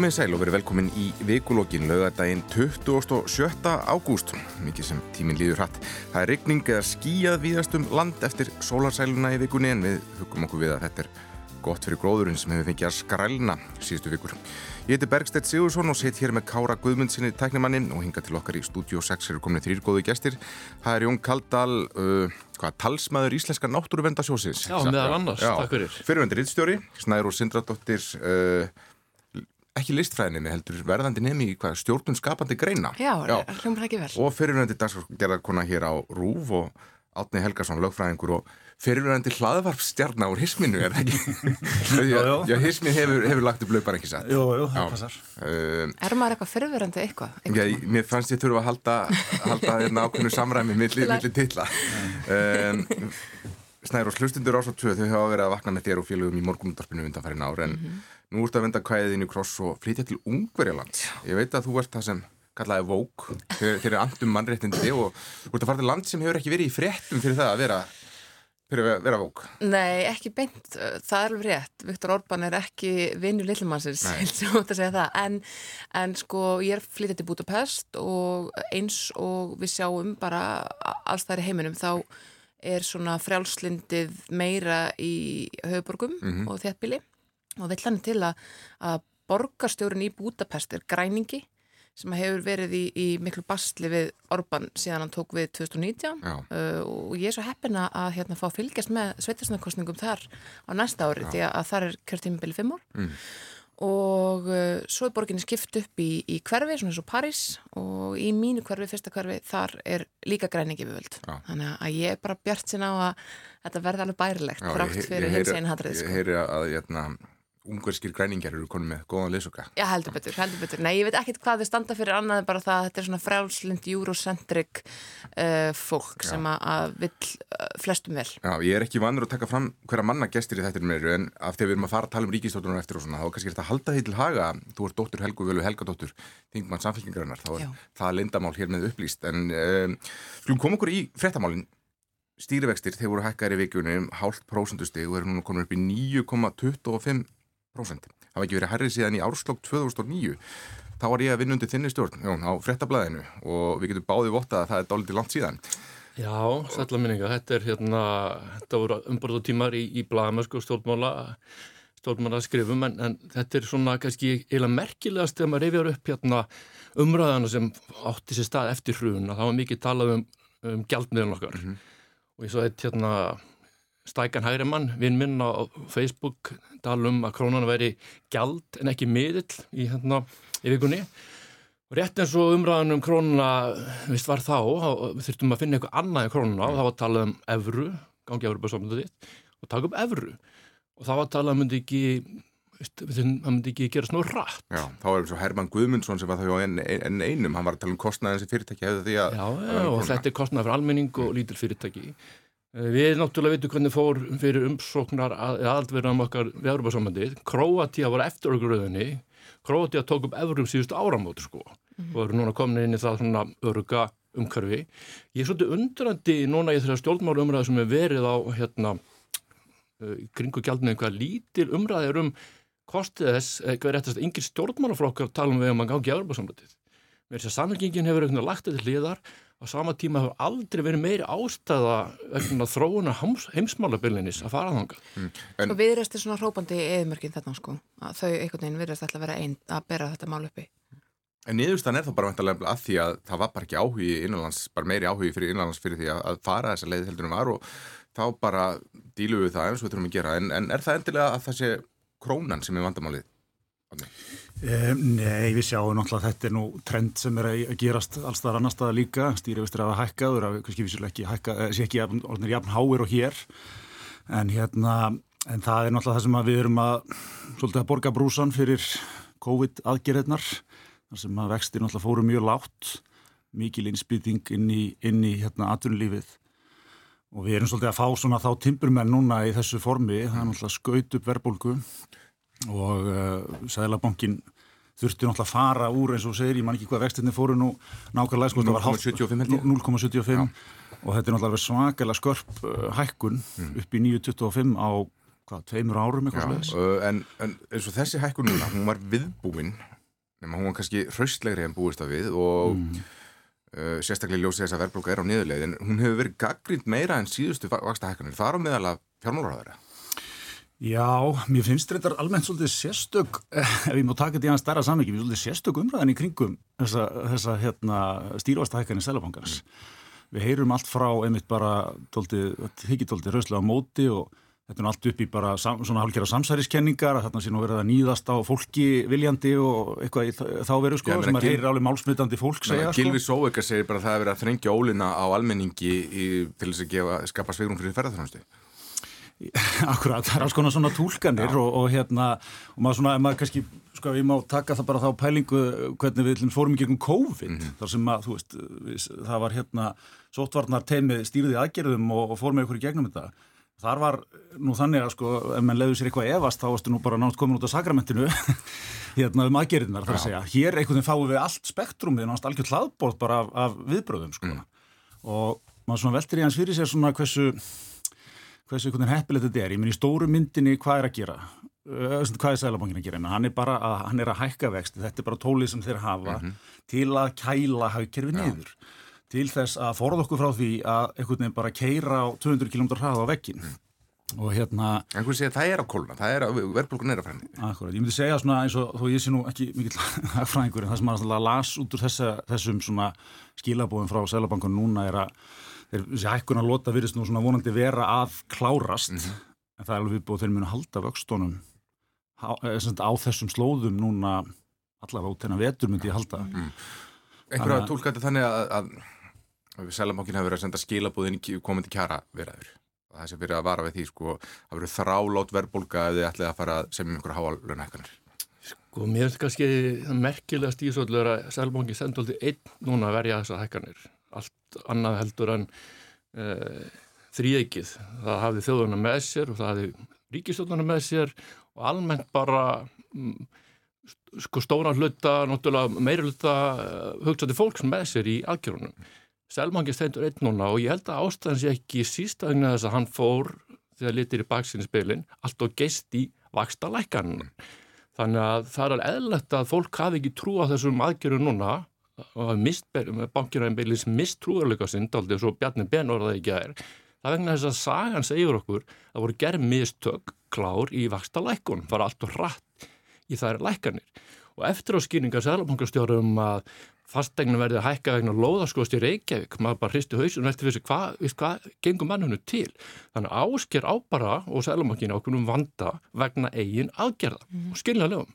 Komið sæl og verið velkomin í vikulógin lögadaginn 27. ágúst. Mikið sem tíminn líður hratt. Það er regning eða skíjað víðast um land eftir sólarsæluna í vikunni en við hugum okkur við að þetta er gott fyrir gróðurinn sem hefur fengið að skrælna síðustu vikur. Ég heiti Bergstedt Sigursson og sitt hér með Kára Guðmundsinni tæknimannin og hinga til okkar í Studio 6 eru komin þrýr góðu gestir. Það er Jón Kaldal uh, hvað, talsmaður íslenska náttúruvendasjósins Já, meðal annars, takk fyrir. Fyrirvendir Ritstjóri, Snæður og Sindradóttir uh, ekki listfræðinni heldur verðandi nemi í hvað stjórnum skapandi greina Já, hljómar ekki vel. og fyrirvendir dagsgerðarkona hér á Rúf og Átni Helgason, lögfræðingur og fyrirvendir hlaðvarpstjarnar úr hisminu, er það ekki? já, já. já, hismin hefur, hefur lagt upp lögbar ekki satt Jú, jú, það Já. passar. um, Er maður eitthvað fyrirverandi eitthvað? Já, ég- mér fannst ég þurfa að halda, halda hérna ákveðnu samræmi milli, Til að- milli titla um, Snæður og hlustundur ás og tvö þau hafa verið að vakna með þér og félögum í morgunundarpinu undanfærin ár en nú ert að venda kvæðin í kross og flytja til Ungverjaland ég veit að þú ert það sem kallaði vók eru andum mannréttindi og þú ert að fara til land sem hefur ekki verið í fréttum fyrir það að vera fyrir að vera vók Nei, ekki beint, það er alveg rétt. Viktor Orban er ekki vinnu lillumannsins, sem þú átt að segja það. En, en sko, ég er flytið til Budapest og eins og við sjáum bara alls þar í heiminum, þá er svona frjálslindið meira í höfuborgum Mhm. og þéttbíli og vill hann til að, að borgarstjórun í Budapest er græningi sem hefur verið í, í miklu bastli við Orban síðan hann tók við 2019 Já. uh, og ég er svo heppina að hérna, fá að fylgjast með sveitarstæðarkostningum þar á næsta ári því að, að þar er kjörtímabili fimm ár Mm. og uh, svo er borginni skipt upp í, í hverfi, svona eins og París og í mínu hverfi, fyrsta hverfi, þar er líka græningi við völd Já. þannig að ég er bara bjart sinna á að þetta verði alveg bærilegt Já, ég- ég fyrir hins einn hatrið Ég sko. heyri að hérna, ungverskir græningar eru konum með góðan leysuga Já, heldur betur, heldur betur. Nei, ég veit ekkit hvað þau standa fyrir annað en bara það að þetta er svona frjálslind, eurocentric uh, fólk sem að, vill uh, flestum vel. Já, ég er ekki vanur að taka fram hverja manna gestir í þettir meira en af því að við erum að fara að tala um ríkistóttunum eftir og svona, þá er kannski þetta að halda því til haga þú ert dóttur Helgu Völu Helgadóttur þingmann samfélkingarinnar, þá er Já. það lindamál hér með upplýst, en um, stýrivextir, þeir voru hækkaðir í vikunni um hálft prósentustig og eru núna komin upp í 9,25 prósent. Hafa ekki verið herrið síðan í árslokk 2009 þá var ég að vinna undir þinni stjórn Jón, á fréttablaðinu og við getum báðið vottað að það er dálítið langt síðan. Já, sætla minninga, þetta er hérna þetta voru umborðu tímar í, í blagamösku og stjórnmála stjórnmála skrifum, en, en þetta er svona kannski eiginlega merkilegast þegar maður reyfjar upp hérna umræðana sem átti sér stað eftir hrun, að það var mikið talað um, um gjaldmiðun okkar. Og ég svo eitt hérna Stækan Hægrimann, vinn minn á Facebook tala um að krónan væri gjald en ekki miðill í, hérna, í vikunni. Og rétt eins og umræðan um krónuna vist var þá, þurftum að finna eitthvað annað en krónuna og það var að tala um evru, gangi evru bara samlega þitt og taka upp evru. Og það var að tala um myndi ekki það myndi ekki gera snú rætt Já, þá er eins og Herman Guðmundsson sem var þá enn en einum, hann var að tala um kostnaðin sem fyrirtæki hefði því að Já, að já, vera og þetta er kostnað fyrir almenning og lítil fyrirtæki. Eh, Við náttúrulega veitum hvernig fór fyrir umsóknar að aðaldverðum okkar við Európa-sambandið. Króatíða var eftir okkur rauðinni. Króatíða tók upp eurum síðustu áramóti sko og eru núna komin inn í það svona öruga umhverfi. Ég er svolítið undrandi núna í þessar stjórnmálu umræðu sem er verið á hérna í kringu gjaldinu hvað lítil umræði er um kostið þess, eh, hvað er réttast, engin stjórnmálaflokkar tala um við um að gangi Európa-sambandið. Mér þess að samfélkingin hefur eitthvað lagt þetta á sama tíma hefur aldrei verið meiri ástæða vegna þróuna heimsmálabilinis að fara þangað. En- Og viðræst er svona hrópandi í eðmörkin þarna sko, að þau einhvern veginn viðræst ætla að vera einn að bera þetta mál uppi. En niðurstan er þá bara vantarlega að því að það var bara ekki áhugi innanlands, bara meiri áhugi fyrir innanlands fyrir því að, að fara þessa leið heldur en var og þá bara dílu við það eins og við þurfum að gera. En, en er það endilega að það sé krónan sem er vandamálið? Eh, nei, við sjáum náttúrulega að þetta er nú trend sem er að gerast allstaðar annar staðar líka, stýrivistur að hafa hækkaður, að kannski vissulega ekki hækka, eh, sé ekki orðnir jafn háir og hér, en hérna, en það er náttúrulega það sem við erum að, svolítið að borga brúsan fyrir COVID-aðgerðirnar, þar sem að vextir náttúrulega fóru mjög látt, mikil innspýting inn í, inn í hérna atvinnulífið. Og við erum svolítið að fá svona þá timburmenn núna í þessu formi, það er náttúrulega skaut upp verðbólgu og uh, Sæðlabankin þurfti náttúrulega að fara úr eins og segir, ég man ekki hvað vextinni fóru nú nákvæmlega sko, þetta var hálft- 0,75 held ég. 0,75 og þetta er náttúrulega svakalega skörp uh, hækkun upp í 9,25 á hvað, tveimur árum eitthvað sluðis. Uh, en, en eins og þessi hækkun núna, hún var viðbúin, nema hún var kannski hraustlegri en búist að við og mm. uh, sérstaklega ljósið þess að verðbólka er á niðurleið, en hún hefur verið gaggrind meira en síðustu vaksta hækkanir. Það er á meðal að fjármálaráðara. Já, mér finnst þetta almennt svolítið sérstök, ef ég má taka þetta í hann stærra samviki, mér finnst svolítið sérstök umræðin í kringum þessa, þessa hérna, stýrvastahækkanir Sælabankarnas. Mm. Við heyrum allt frá einmitt bara higgjitóldi rauslega á móti og þetta er allt upp í bara sam, svona hálfgerða samsæriskenningar að þarna sé nú verið að nýðast á fólki viljandi og eitthvað í þá veru sko, Já, sem að heyrir álega málsmyndandi fólk segja sko. Gilvi Sóveika segir bara að það er verið að þrengja ólina á almenningi í, til þess að gefa, skapa svegrum fyrir ferðarþjónustu. Akkurat, það er alls konar svona tólkanir og, og hérna, og maður svona, maður kannski, sko, ég má taka það bara þá pælingu hvernig við fórum í gegnum COVID, mm -hmm. þar sem að, þú veist, það var hérna, sóttvarnar teimi stýrði aðgerðum og, og fórum með ykkur í gegnum þetta. Þar var nú þannig að, sko, ef mann leiður sér eitthvað evast, þá varstu nú bara nátt komin út af sakramentinu, hérna um aðgerðinar, þar að segja. Hér einhvern veginn fáum við allt spektrumið, náttúrulega algjör hlaðbóð bara af, af viðbröðum, sko. Mm. Og maður svona veltir í hans fyrir sér svona hversu hversu heppilegt þetta er, ég minn í stóru myndinni hvað er að gera, hvað er Sælabankin að gera, hann er bara að, hann er að hækka vext, þetta er bara tólið sem þeir hafa mm -hmm. til að kæla hagkerfi niður, ja. til þess að forða okkur frá því að einhvern veginn bara keira á 200 km hraða á vekkin mm. og hérna... En hvernig segir það er á kóluna, það er að verðbólkun er að fræni. Akkurat, ég myndi segja svona eins og þó ég sé nú ekki mikill hagfræðingur en það sem maður las út úr þessa, þessum svona skilabóðum frá Sælabankun núna er að þessi hækkun að lota virðist nú svona vonandi vera að klárast mm -hmm. en það er alveg viðbúið þeir munu halda vöxtónum á, eh, á þessum slóðum núna allavega út hennar vetur myndi ég halda. Mm. Einhverja tólkætti þannig að, að, að Sælamákin hafi verið að senda skilabúðin komandi kjara veraður og það sé verið að vara við því sko að verið þrálát verðbólka ef þið ætlið að fara sem um einhverja háalöna hækkanir Sko mér finnst kannski merkilegast í svo að Sælamákin sendoldi einn núna að verja þessa hækkanir allt annað heldur en uh, þrýeikið. Það hafði þjóðuna með sér og það hafði ríkistjóðuna með sér og almennt bara um, sko stóra hluta, náttúrulega meira hluta uh, hugsaði fólks með sér í algjörunum. Selmangi steindur einn núna og ég held að ástæðan sé ekki sístæðingna þess að hann fór þegar litir í baksinni spilin allt og geist í vaksta lækanum. Þannig að það er alveg eðlert að fólk hafi ekki trú á þessum aðgerðu núna bankiræðinbeilis mistrúðarleika sinn aldrei og svo Bjarni Ben orðaði ekki að er það vegna þess að sagan segjur okkur að voru gerð mistök klár í vaksta lækun, fara allt og rætt í þær lækanir og eftir á skýringa sælabankastjórum að fastegna verði að hækka vegna loðaskost í Reykjavík, maður bara hristi hausun eftir þessu hvað hva gengum mannunu til? Þannig ásker ábara og sælabankinu okkur um vanda vegna eigin aðgerða mm. og skilja lögum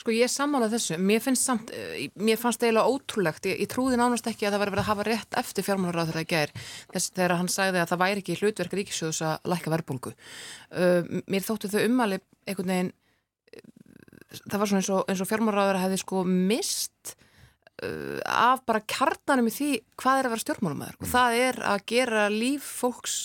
Sko ég sammálað þessu, mér finnst samt, eh, mér fannst það eiginlega ótrúlegt, ég, ég trúði nánast ekki að það var verið að hafa rétt eftir fjármálaráð þegar það ger, þess þegar hann sagði að það væri ekki hlutverk ríkisjóðs að læka verbulgu. Uh, mér þóttu þau umali einhvern veginn, það var svona eins og, og fjármálaráður hefði sko mist uh, af bara kjarnanum í því hvað er að vera stjórnmálumæður og það er að gera líf fólks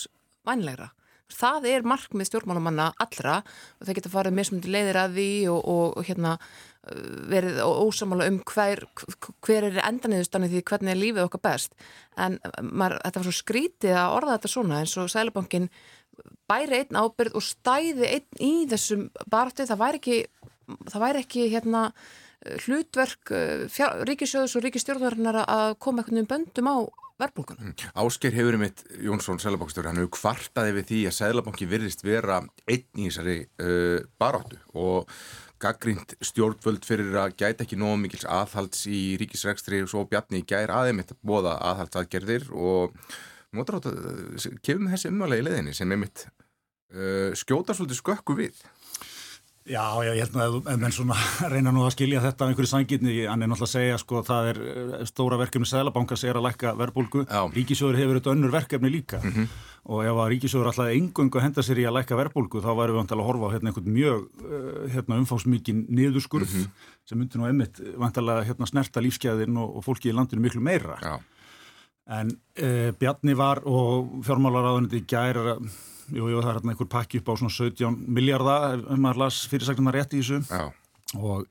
vænlegra það er markmið stjórnmálamanna allra og það getur farið mismundi leiðir að því og, og, og hérna uh, verið ósamála um hver, hver er endanniðustanni því hvernig er lífið okkar best. En uh, maður, þetta var svo skrítið að orða þetta svona eins og Sælabankin bæri einn ábyrð og stæði einn í þessum barti, það væri ekki það væri ekki hérna hlutverk uh, ríkisjóðs og ríkistjórnarinnar að koma einhvern veginn böndum á verðbólkuna. Mm. Ásker hefur mitt Jónsson, Sælabankstöru, hann hefur kvartaði við því að Sælabanki virðist vera einn í þessari uh, baráttu og gaggrínt stjórnvöld fyrir að gæta ekki nóg mikils aðhalds í ríkisregstri og svo bjarni í gær aðeimitt að bóða aðhaldsaðgerðir og notur átt að kemum þessi umvalegi leðinni sem er mitt uh, skjóta svolítið skökku við. Já, já, ég held að ef menn svona reyna nú að skilja þetta af einhverju sangitni, hann er náttúrulega að segja sko það er eh, stóra verkefni Sælabankas er að lækka verbulgu, Ríkisjóður hefur þetta önnur verkefni líka mm -hmm. og ef að Ríkisjóður alltaf engungu henda sér í að lækka verbulgu þá væri við vantilega að horfa á hérna einhvern mjög eh, hérna, umfásmikið niðurskurð mm -hmm. sem myndir nú einmitt vantilega hérna, snerta lífskeiðin og, og fólki í landinu miklu meira. Já. En e, Bjarni var og fjármálaráðuniti gæra jú, jú, það er einhver pakki upp á svona 17 miljardar ef maður las fyrirsagnum að rétti í þessu Já. og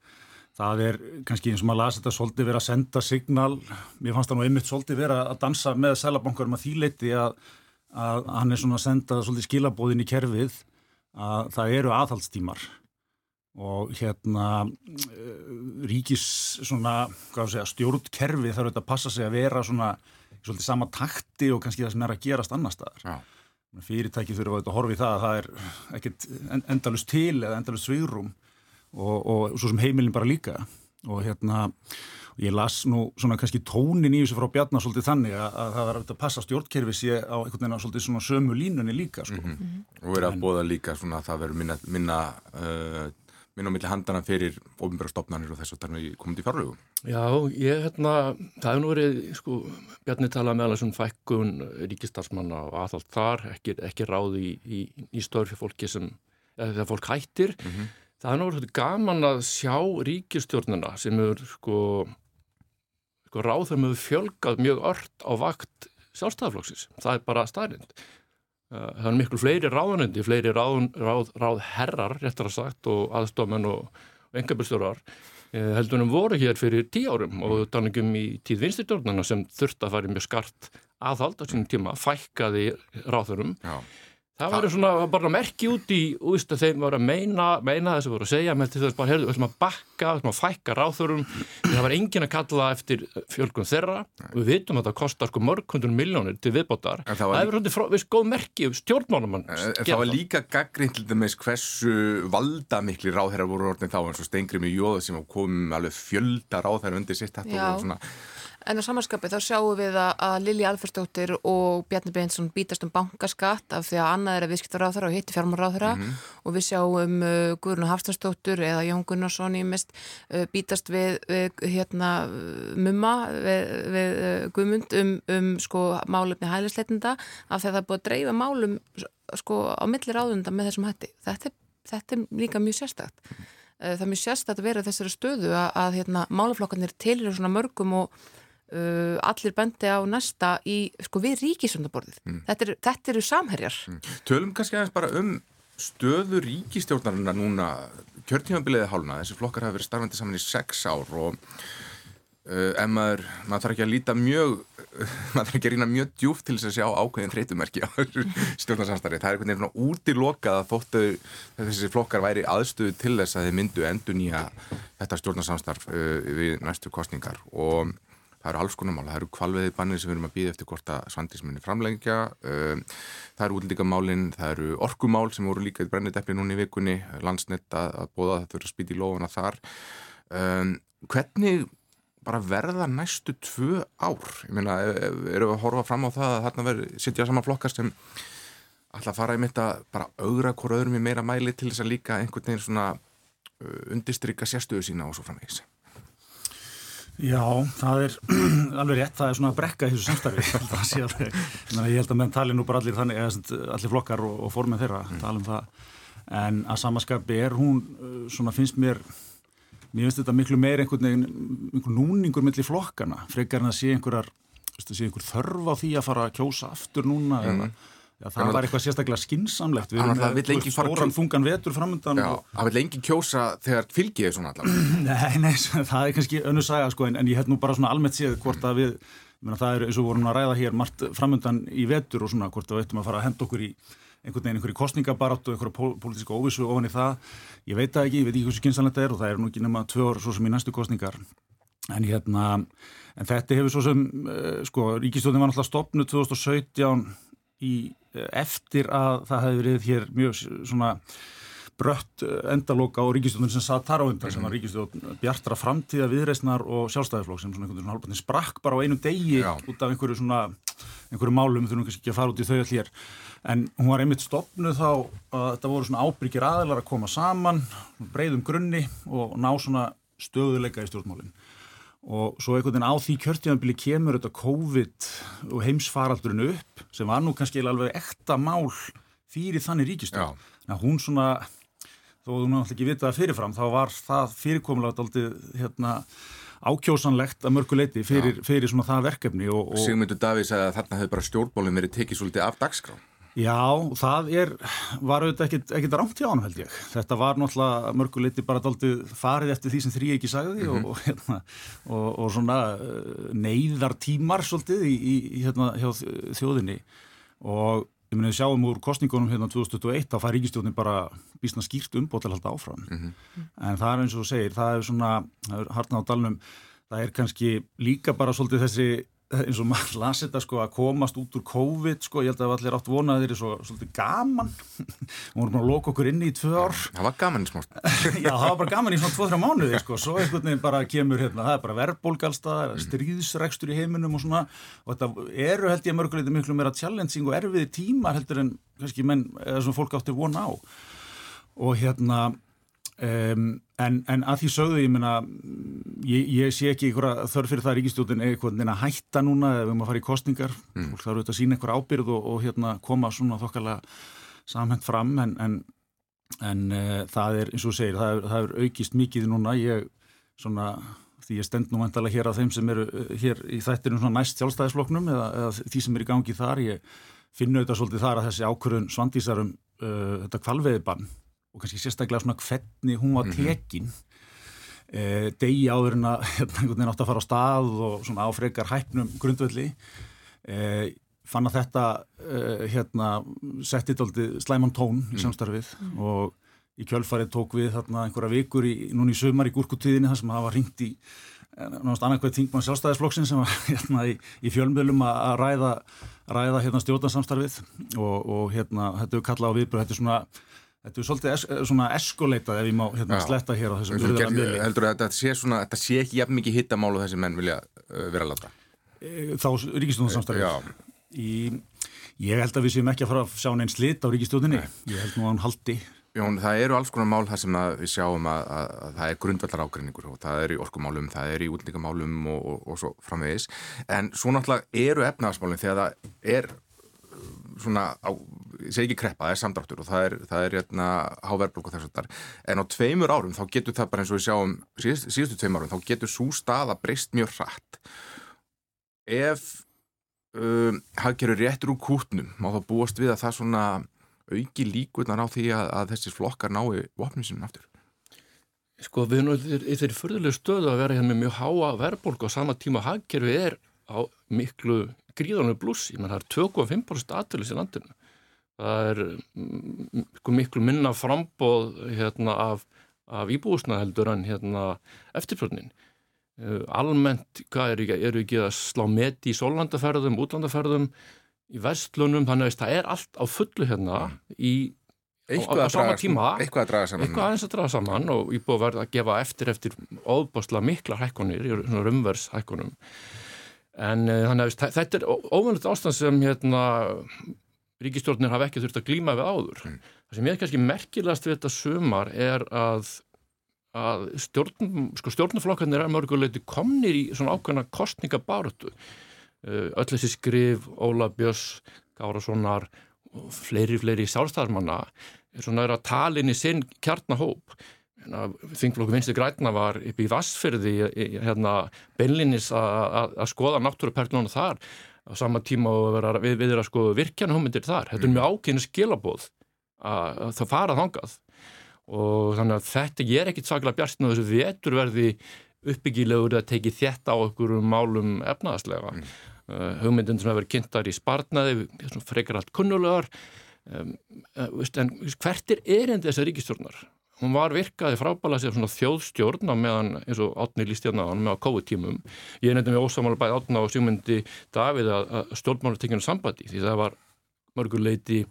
það er kannski eins og maður las þetta svolítið verið að senda signal, mér fannst það nú einmitt svolítið verið að dansa með selabankarum að því leiti að, að hann er svona að senda svolítið skilabóðin í kerfið að það eru aðhaldstímar og hérna eh, ríkis svona, að stjórnkerfi þarf auðvitað að passa sig að vera svona svolítið sama takti og kannski það sem er að gerast annar staðar. Já. Fyrirtæki þurfa að horfa í það að það er ekkert endalust til eða endalust svigrum og, og svo sem heimilin bara líka og hérna ég las nú svona kannski tónin í þessu frá Bjarnar svolítið þannig að, að það var að passa stjórnkerfi sé á einhvern veginn á svolítið svona sömu línunni líka sko. Mm -hmm. Og verið að bóða líka svona að það verður minna, minna uh, minn á milli handana fyrir ofinbæra stopnarnir og þess að það er komið í fjárlögu. Já, ég, hérna, það hefur nú verið, sko, Bjarni talað með alveg svona fækkun ríkistarsmanna og aðallt þar, ekki, ekki ráði í, í, í störfi fólki sem, eða þegar fólk hættir. Mm -hmm. Það er nú verið gaman að sjá ríkistjórnuna sem eru, sko, sko ráð þeim hefur fjölgað mjög ört á vakt sjálfstæðarflokksins. Það er bara staðrind. Eh, það er miklu fleiri ráðanendi, fleiri ráð, ráð, ráð herrar, réttar að sagt, og aðstofmenn og, engabistjórar eh, heldur en voru hér fyrir tí árum og þannig um í tíð vinstitjórnana sem þurft að fara mjög skart aðhald á sínum tíma, fækkaði ráðurum. Já. Það verður svona bara merki út í úst að þeim var að meina, meina þess að voru að segja. Með þess að bara, heyrðu, við ætlum að bakka, við ætlum að fækka ráþurum það var engin að kalla eftir fjölgun þeirra. Og við vitum að það kostar sko mörg hundun miljónir til viðbótar. Það, það er verður svona góð merki stjórnmálumann Það var líka gaggrind til dæmis hversu valda mikli ráðherrar voru orðin þá eins og Steingrim í Jóða sem kom alveg fjölda ráðherrar undir sitt þetta og svona En á samanskapi þá sjáum við að, Lili Alferstóttir og Bjarni Beinsson bítast um bankaskatt af því að annað er að viðskiptaráþara og hitti fjármáráþara mm -hmm. og við sjáum uh, Guðrun Hafstansdóttur eða Jón Gunnarsson í mist uh, bítast við, við hérna mumma við, við uh, Guðmund um, um sko málefni hælisleitenda af því að það er búið að dreifa málum sko á milli ráðunda með þessum hætti. Þetta, þetta er líka mjög sérstakt. Uh, það er mjög sérstakt að vera þessari stöðu að, að hérna, málaflokkarnir til eru svona mörgum og Uh, allir bendi á næsta í, sko, við ríkisöndaborðið. Mm. Þetta, er, þetta eru samherjar. Mm. Tölum kannski aðeins bara um stöðu ríkistjórnarna núna, kjörtímanbiliðið hálna, þessi flokkar hafa verið starfandi saman í sex ár og uh, en maður, maður þarf ekki að líta mjög, maður þarf ekki að rýna mjög djúft til þess að sjá ákveðin þreytumerki á stjórnarsamstarfi. Það er einhvern veginn útilokað að þóttu þessi flokkar væri aðstöðu til þess að þeir myndu endur nýja þetta stjórnarsamstarf uh, það eru alls konar mál, það eru kvalveði bannir sem við erum að býða eftir hvort að svandisminni framlengja. Um, það eru útlíkamálinn, það eru orkumál sem voru líka í brenniteppli núni í vikunni. Landsnett að, að bóða þetta verið að spýta í lofuna þar. Um, hvernig bara verða næstu tvö ár? Ég meina, e, e, eru við að horfa fram á það að þarna verður sittja saman flokkar sem alltaf fara í mitt að bara augra hvort öðrum í meira mæli til þess að líka einhvern veginn svona uh, undistrykka sérstöðu sína og svo framvegis Já, það er alveg rétt, það er svona að brekka í þessu samstarfi ég held að menn tali nú bara allir þannig, allir flokkar og, og formið þeirra mm. tala um það, en að samaskapi er hún, uh, svona finnst mér mér finnst þetta miklu meir einhvern veginn, einhvern núningur millir flokkana, frekar en að sé einhverjar sé einhver þörf á því að fara að kjósa aftur núna mm. eða Já, það var eitthvað sérstaklega skinsamlegt við erum með stóran fungan vetur framöndan Já, það vil lengi kjósa þegar fylgið er svona allavega Nei, nei, það er kannski önnu saga sko, en, en ég hef nú bara svona almennt séð hvort að við, menna, það er eins og vorum að ræða hér margt framöndan í vetur og svona hvort að við ættum að fara að henda okkur í einhvern veginn einhverju kostningabarátt og einhverju pólitíska óvissu ofan í það, ég veit það ekki, ég veit ekki hversu skinsamlegt það er og það er nú ekki nema tvö orð svo sem í næstu kostningar en hérna, en þetta hefur svo sem, uh, sko, Ríkistóðin var náttúrulega stopnud 2017 í, eh, eftir að það hefði verið hér mjög svona brött eh, endaloka á ríkistjóðun sem satt þar á undan sem var mhm. ríkistjóðun bjartra framtíða viðreysnar og sjálfstæðiflokk sem svona einhvern veginn halvpartin sprakk bara á einu degi Já. út af einhverju svona einhverju málum, þurfum kannski ekki að fara út í þau allir en hún var einmitt stopnuð þá að þetta voru svona ábyrgir aðilar að koma saman breyðum grunni og ná svona stöðuleika í stjórnmálinn og svo einhvern veginn á því kjörtíðanbili kemur þetta COVID og heimsfaraldurinn upp sem var nú kannski alveg ekta mál fyrir þannig ríkistöð. Hún svona, þó þú náttúrulega ekki vitað fyrirfram, þá var það fyrirkomlega aldrei hérna, ákjósanlegt að mörguleiti fyrir, fyrir svona það verkefni. Og, og... Sigmundur Davís að þarna hefur bara stjórnbólum verið tekið svolítið af dagskrá. Já, það er, var auðvitað ekkit rámt hjá hann held ég. Þetta var náttúrulega mörguleiti bara daldið farið eftir því sem þrý ekki sagði mm -hmm. og, hérna, og, og svona eh, neyðar tímar svolítið í, í, hérna, hjá þjóðinni og ég meni við sjáum úr kostningunum hérna 2021 þá fær ríkistjónin bara bísna skýrt umbót til að halda áfram mm -hmm. en það er eins og þú segir, það er svona það er hartna á dalnum, það er kannski líka bara svolítið þessi eins og maður lasi þetta sko að komast út úr COVID sko, ég held að allir átt vonað þeir eru svo svolítið gaman. Og voru bara að loka okkur inni í tvö ár. Það var gaman í smá Já, það var bara gaman í svona tvo-þrjá mánuði sko, svo einhvern veginn bara kemur hérna, það er bara verðbólgalstað, mm. stríðsregstur í heiminum og svona, og þetta eru held ég mörguleiti miklu meira challenging og erfiði tímar heldur en kannski menn, eða svona fólk áttir vona á. Og hérna Um, en, en að því sögðu ég minna ég, ég sé ekki þörf fyrir það ríkistjótin eitthvað að hætta núna ef við erum að fara í kostningar mm. fólk þarf auðvitað að sína eitthvað ábyrð og, og hérna, koma svona þokkala samhend fram en, en, en uh, það er eins og segir, það er, það er aukist mikið núna ég svona því ég stend nú mæntalega hér að þeim sem eru uh, hér í þættinu svona næst sjálfstæðisfloknum eða, eða því sem er í gangi þar ég finna auðvitað svolítið þar að þessi ákvörðun svandísarum uh, þetta kvalveðibann og kannski sérstaklega svona hvernig hún var mhm. tekin mm -hmm. e, degi áður en að hérna átt að fara á stað og svona áfrekar hæpnum grundvöldi e, fann að þetta e, hérna settið aldrei slæman tón í mhm. samstarfið mm. og í kjölfarið tók við þarna einhverja vikur í, núni í sömar í gúrkutíðinni þar sem það var ringt í náttúrulega annarkvæð þingmann sjálfstæðisflokksinn sem var hérna í, í fjölmjölum að ræða, ræða hérna stjórnarsamstarfið og, og hérna þetta er kallað á viðbröð, þetta er svona Þetta er svolítið es, svona eskoleitað ef ég má hérna, sletta hér á þessum virðulega miðli. Heldur að þetta sé, svona, þetta sé ekki jafn mikið hittamálu þessi menn vilja uh, vera að láta? E, þá ríkistjóðnarsamstæðið? Ég held að við séum ekki að fara að sjá neins lit á ríkistjóðinni. Ég held nú að hann haldi. Jón, það eru alls konar mál það sem við sjáum að, að, að það er grundvallar ágreiningur og það er í orkumálum, það er í útlíkamálum og, og, og svo framvegis. En svo náttúrulega eru efnaðasmálum þegar það er svona, á, ég segi ekki kreppa, það er samdráttur og það er, það er hérna háverðblokk og þess að þar, en á tveimur árum þá getur það bara eins og við sjáum síðust, síðustu tveimur árum, þá getur svo staða breyst mjög hratt. Ef um, hafgerur réttur úr kútnum, má þá búast við að það svona auki líkunar á því að, að þessir flokkar nái vopnum sínum aftur? Sko við erum í þeirri förðulegu stöðu að vera hérna með mjög háa verðbólk og sama tíma hagkerfi er á miklu gríðanlega blús, ég menn það er 2,5% aðtölis í landinu það er mm, sko, miklu minna frambóð hérna, af, af íbúsna heldur en hérna, eftirfjörnin uh, almennt, hvað eru er ekki að slá met í sólandaferðum, útlandaferðum í vestlunum, þannig að það er allt á fullu hérna í Eitthvað á, á sama tíma, eitthvað að draga saman. Eitthvað aðeins að draga saman og ég búið að verða að gefa eftir eftir óbásla mikla hækkonir í rumvers hækkonum en uh, þannig að þetta er óvönult ástand sem hérna ríkistjórnir hafa ekki þurft að glíma við áður. Mm. það sem ég er kannski merkilegast við þetta sumar er að, að stjórn, sko, stjórnflokkarnir er mörguleiti komnir í svona ákveðna kostningabáratu uh, öll þessi skrif, Óla Björns Gárassonar og fleiri, fleiri sálstæðarmanna er svona að tala inn í sinn kjarnahóp. Þingflokku vinstu græna var upp í Vassfyrði hérna, beinlinis að skoða náttúruperlunum þar á sama tíma og vera, við, við erum að skoða virkjanahumindir þar. Þetta er mjög ákynni skilabóð að, að það fara þangað og þannig að þetta ég er ekkit saklega bjart með þessu veturverði uppbyggilegur að teki þetta á okkur málum efnaðaslega. Mm. Uh, hugmyndin sem hefur verið kynntar í spartnaði, frekar allt kunnulegar um, uh, en hvert er erindi þessar ríkistjórnar? Hún var virkaði frábæla sér svona þjóðstjórn á meðan eins og átni hann með á COVID-tímum. Ég nefndið með ósamála bæði átna og sjúmyndi Davíð að stjórnmála tekjum sambandi því það var mörguleiti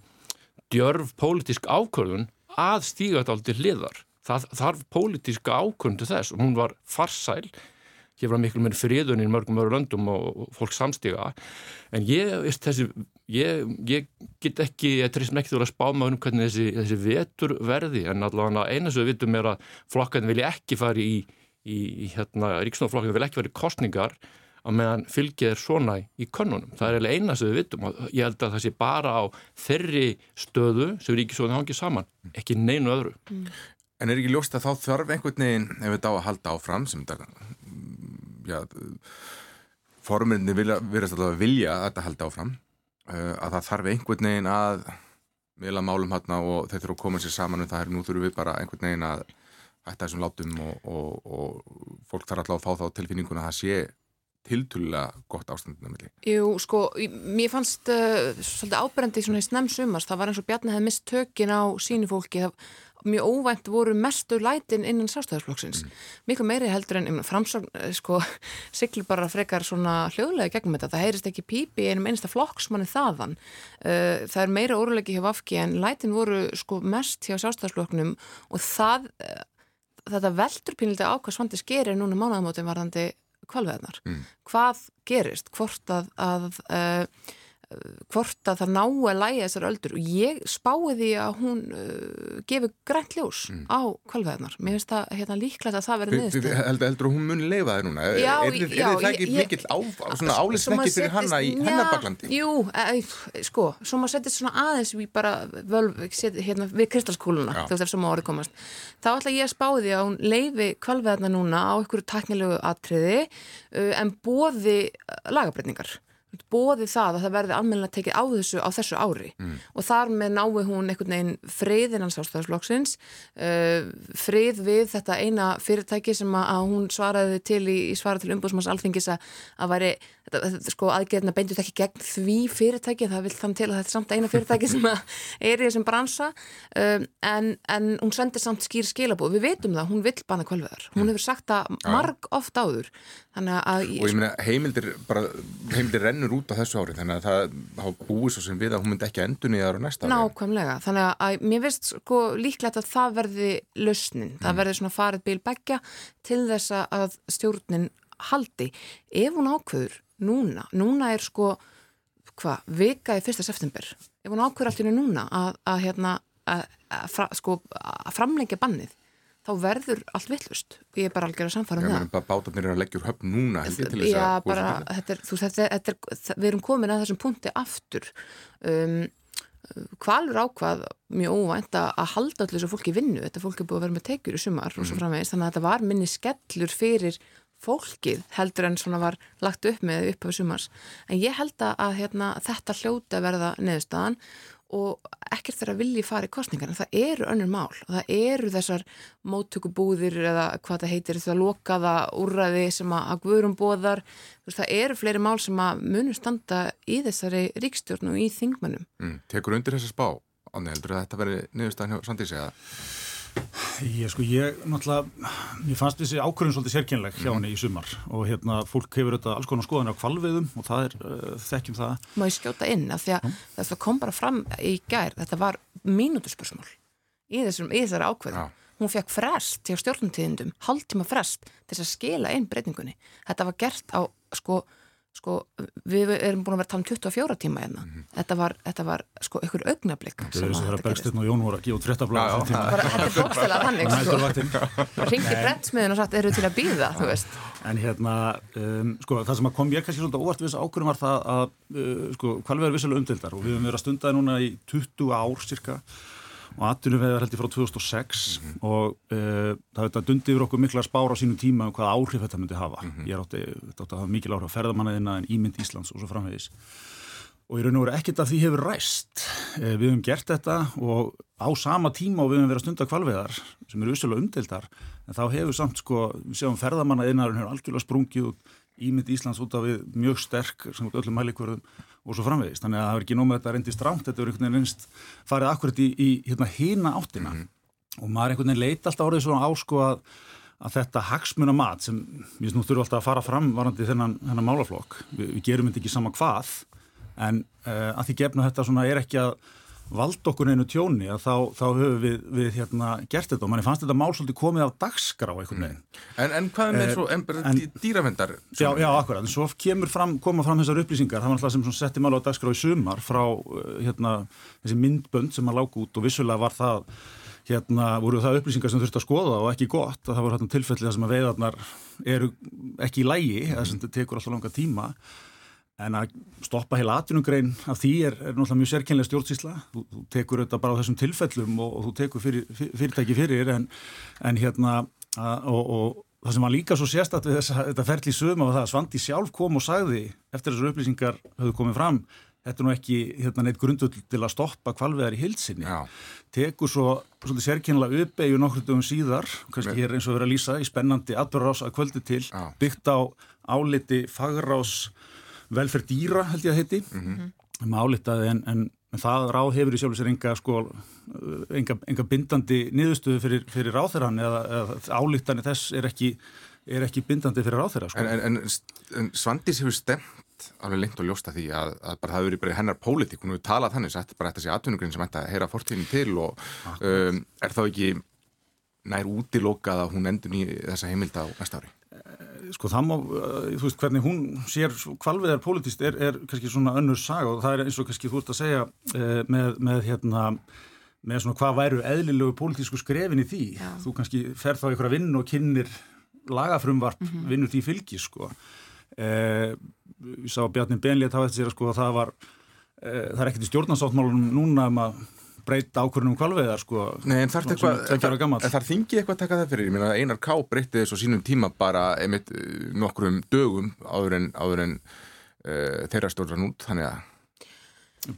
djörf pólitísk ákvörðun að stíga þetta aldrei hliðar. Það þarf pólitíska ákvörðun til þess og hún var farsæl gefur að miklu mér friðun í mörgum öru löndum og fólk samstiga en ég, þessi, ég, ég get ekki, ég trist ekki að spá maður um hvernig þessi, þessi vetur verði en allavega eina sem við vitum er að flokkarnir vilja ekki fari í, í, í hérna, ríksnáðflokkarnir vilja ekki fari í kostningar að meðan fylgið er svona í könnunum. Það er eina sem við vitum og ég held að það sé bara á þeirri stöðu sem ríkisóðin hangið saman, ekki neinu öðru. Mm. En er ekki ljóst að þá þarf einhvern veginn ef þetta á að halda áfram sem þetta já, forminni verðast alltaf að vilja að þetta haldi áfram að það þarf einhvern veginn að meila málum hérna og þeir þurfa að koma sér saman um það er nú þurfum við bara einhvern veginn að hætta þessum látum og, og, og fólk þarf alltaf að fá þá tilfinninguna að það sé tiltulega gott ástandina milli. Jú, sko, mér fannst uh, svolítið áberendi svona í snem sumars, það var eins og Bjarni hefði mist tökin á sínu fólki, það mjög óvænt voru mestu lætin innan sástæðisflokksins. Mm. Mikið meiri heldur en framsagn, sko, sigli bara frekar svona hljóðlega gegnum þetta. Það heyrist ekki pípi einum einasta flokksmanni þaðan. Uh, það er meira órulegi hjá Vafki en lætin voru sko mest hjá sástæðisflokknum og það, uh, þetta veldur pínilegt á hvað svandi skerir núna mánuðamótin varðandi kvalveðnar. Mm. Hvað gerist? Hvort að, að hvort að það ná að læja þessar öldur og ég spái því að hún uh, gefur grænt ljós mm. á kvalveðnar. Mér finnst það hérna, líklegt að það verði niðurstu. Heldur, heldur hún mun leifa það núna? Já, er, er, já. Er það ekki mikill álisvekki fyrir hanna í hennabaklandi? Jú, e, sko, svo maður setjast svona aðeins við bara völv, set, hérna, við kristalskúluna, þú veist ef sem árið komast. Þá ætla ég að spái því að hún leifi kvalveðnar núna á einhverju taknilegu atriði uh, en bóði lagabretningar bóði það að það verði almenna tekið á þessu á þessu ári. Mm. og þar með nái hún einhvern veginn friðinn hans ástæðarslokksins uh, frið við þetta eina fyrirtæki sem að hún svaraði til í, í svara til umbúðsmanns alþingis að, að væri þetta, þetta, sko aðgerðina beindu ekki gegn því fyrirtæki það vil þann til að þetta er samt eina fyrirtæki sem er í þessum bransa um, en, en hún sendir samt skýr skilabóð við veitum það, hún vil banna kvalveðar hún mm. hefur sagt það marg oft áður. Og ég meina heimildir bara, heimildir rennur út á þessu ári þannig að það hafa búið svo sem við að hún myndi ekki endun í það á næsta ári. Nákvæmlega, þannig að mér finnst sko líklegt að það verði lausnin, mm. það verði svona farið bílbækja til þess að stjórnin haldi. Ef hún ákveður núna, núna er sko hvað, vika í fyrsta september. Ef hún ákveður allt í núna að, að hérna að, að, sko, að framlengja bannið þá verður allt villust ég er bara algjör að samfara um það. bara bátarnir er að leggja úr höfn núna já, bara, þetta er, þú, þetta, þetta er, við erum komin að þessum punkti aftur. Um, hvalur ákvað mjög óvænt að halda allir þessu fólki vinnu, þetta fólki er búið að vera með tekjur í sumar mm. og svo mhm. framvegist, þannig að þetta var minni skellur fyrir fólkið heldur en svona var lagt upp með upp á sumars, en ég held að hérna, þetta hljóta verða neðustan og ekkert þeirra vilji fara í kostningar en það eru önnur mál. Og það eru þessar móttökubúðir eða hvað það heitir það lokaða úrræði sem að guðurum bóðar, það eru fleiri mál sem að munum standa í þessari ríkstjórn og í þingmannum mm, Tekur undir þessa spá, Ánni, heldur að þetta veri niðurstaðan hjá Sandísi eða? Ég sko, ég náttúrulega, ég fannst þessi ákvörðun svolítið sérkynleg hjá henni í sumar og hérna fólk hefur þetta alls konar skoðan á kvalviðum og það er, uh, þekkjum það. Má ég skjóta inn að því að mm. þetta kom bara fram í gær, þetta var mínútuspursmál í, í þessari ákvörðun. Já. Hún fekk frest hjá stjórnumtíðindum, hálftíma frest til að skila inn breytingunni. Þetta var gert á sko sko, við erum búin að vera að tala um 24 tíma hérna. Mm -hmm. Þetta var, þetta var sko, ykkur augnablík. Þetta er eins og þeirra Bergstinn og Jón voru að gefa út fréttablaða. Þetta er bókstæðlega þannig, sko. Ringti brettsmiðin og sagt, eru til að býða, þú veist. En hérna, um, sko, það sem kom ég kannski svolítið óvart við þessu ákvörum var það að, uh, sko, hvalvegar vissulega umdildar og við höfum verið að stunda núna í 20 ár cirka og atvinnum vegar held ég frá 2006 mm -hmm. og uh, það dundi yfir okkur mikla spára á sínum tíma um hvaða áhrif þetta myndi hafa. Mm -hmm. Ég átti, átti að hafa mikil áhrif á ferðamannaðina en ímynd Íslands og svo framvegis. Og í raun og veru ekkert að því hefur ræst. Uh, við hefum gert þetta og á sama tíma og við hefum verið að stunda kvalveðar sem eru ussulega umdeldar en þá hefur samt sko, við séum ferðamannaðinarinn hefur algjörlega sprungið út ímynd Íslands út af við mjög sterk sem öllum mælikverðum og svo framvegist. Þannig að það er ekki nómið að þetta reyndist rámt, þetta er einhvern veginn reynst farið akkurat í, í hérna, hýna áttina mm -hmm. og maður einhvern veginn leita alltaf orðið svona á sko að, að þetta hagsmuna mat sem við snú þurfum alltaf að fara fram varandi þennan, þennan málaflokk, við, við gerum þetta ekki sama hvað en uh, að því gefna þetta svona er ekki að vald okkur einu tjóni að þá, þá höfum við, við hérna, gert þetta og manni fannst þetta mál svolítið komið af dagskrá eitthvað mm. en, en hvað með svo en, dýravendar? Já, já, akkurat, en svo fram, koma fram þessar upplýsingar, það var alltaf sem setti mál á dagskrá í sumar frá uh, hérna, þessi myndbönd sem að lág út og vissulega var það hérna voru það upplýsingar sem þurfti að skoða og ekki gott að það voru hérna tilfellið þar sem að veiðarnar eru ekki í lægi, mm. þess að þetta tekur alltaf langa tíma En að stoppa heila atvinnugrein af því er, er náttúrulega mjög sérkennlega stjórnsísla. Þú, þú tekur þetta bara á þessum tilfellum og, og þú tekur fyrir, fyrirtæki fyrir en, en hérna að, og, og það sem var líka svo sérstatt við þessa, þetta ferli sögum af það að Svandi sjálf kom og sagði eftir þessar upplýsingar höfðu komið fram þetta er nú ekki hérna, neitt grundull til að stoppa kvalveðar í hilsinni. Já. Tekur svo svolítið sérkennlega uppeyju nokkur dögum síðar, kannski hér eins og verið að lýsa í spennandi atbyrgarás að kvöldi til, Já. byggt á áliti fagrás velferð dýra held ég að heiti mm -hmm. um álitaði en, en það ráð hefur í sjálf og sér enga, sko, enga, enga bindandi niðurstöðu fyrir, fyrir ráþeran eða, eða álitani þess er ekki, er ekki bindandi fyrir ráþera sko. En, en, en Svandís hefur stemt alveg lengt og ljósta því að, að bara það hefur verið bara hennar pólitík, hún hefur talað þannig að þetta sé atvinnugrin sem ætti að heyra fortíðin til og um, er þá ekki nær útilokað að hún endur í þessa heimild á næsta ári? Sko það má, eh, þú veist, hvernig hún sér kvalviðar politist er, er kannski svona önnur sag og það er eins og kannski þú ert að segja eh, með, með hérna með svona hvað væru eðlilegu politísku skrefin í því, Já. þú kannski fer þá ykkur að vinna og kynir lagafrumvarp mm -hmm. vinnur því fylgi sko eh, ég sá Bjarni Benli sko að það var eh, það er ekkert í stjórnansáttmálunum núna um að breyta ákvörnum kvalveðar sko Nei, en þarf þar þingi eitthvað að taka það fyrir? Meina Einar Ká breytti þessu sínum tíma bara einmitt eh, nokkrum dögum áður en, áður en uh, þeirra stjórnar nút, þannig að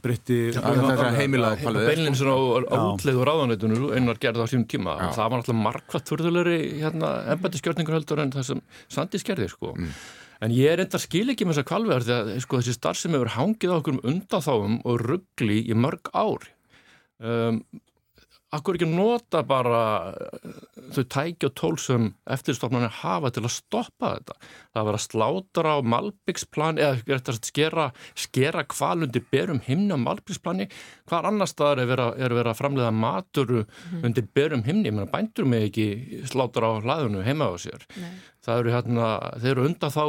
breytti heimilaði kvalveðar Beinleins á útlegu ráðanleitunum Einar gerði á sínum tíma. Já. það var náttúrulega markvært förðulegri hérna, embættiskjörningur heldur en það sem Sandi skerði sko. Mm. En ég er enda skil ekki með þessa kvalveðar því að sko, þessi starf sem hefur hangið á okkur um undanþáum og ruggli í mörg ár um, akkur ekki nota bara uh, þau tækja tól sem eftirstofnarnir hafa til að stoppa þetta það að vera slátra á Malbyggsplani eða skera, skera kvalundi berum himni á Malbyggsplani hvar annar staðar er verið að vera að framlega matur mm. undir berum himni menn bændur mig ekki slátra á hlaðinu heima á sér Nei. það eru hérna, þeir eru undan þá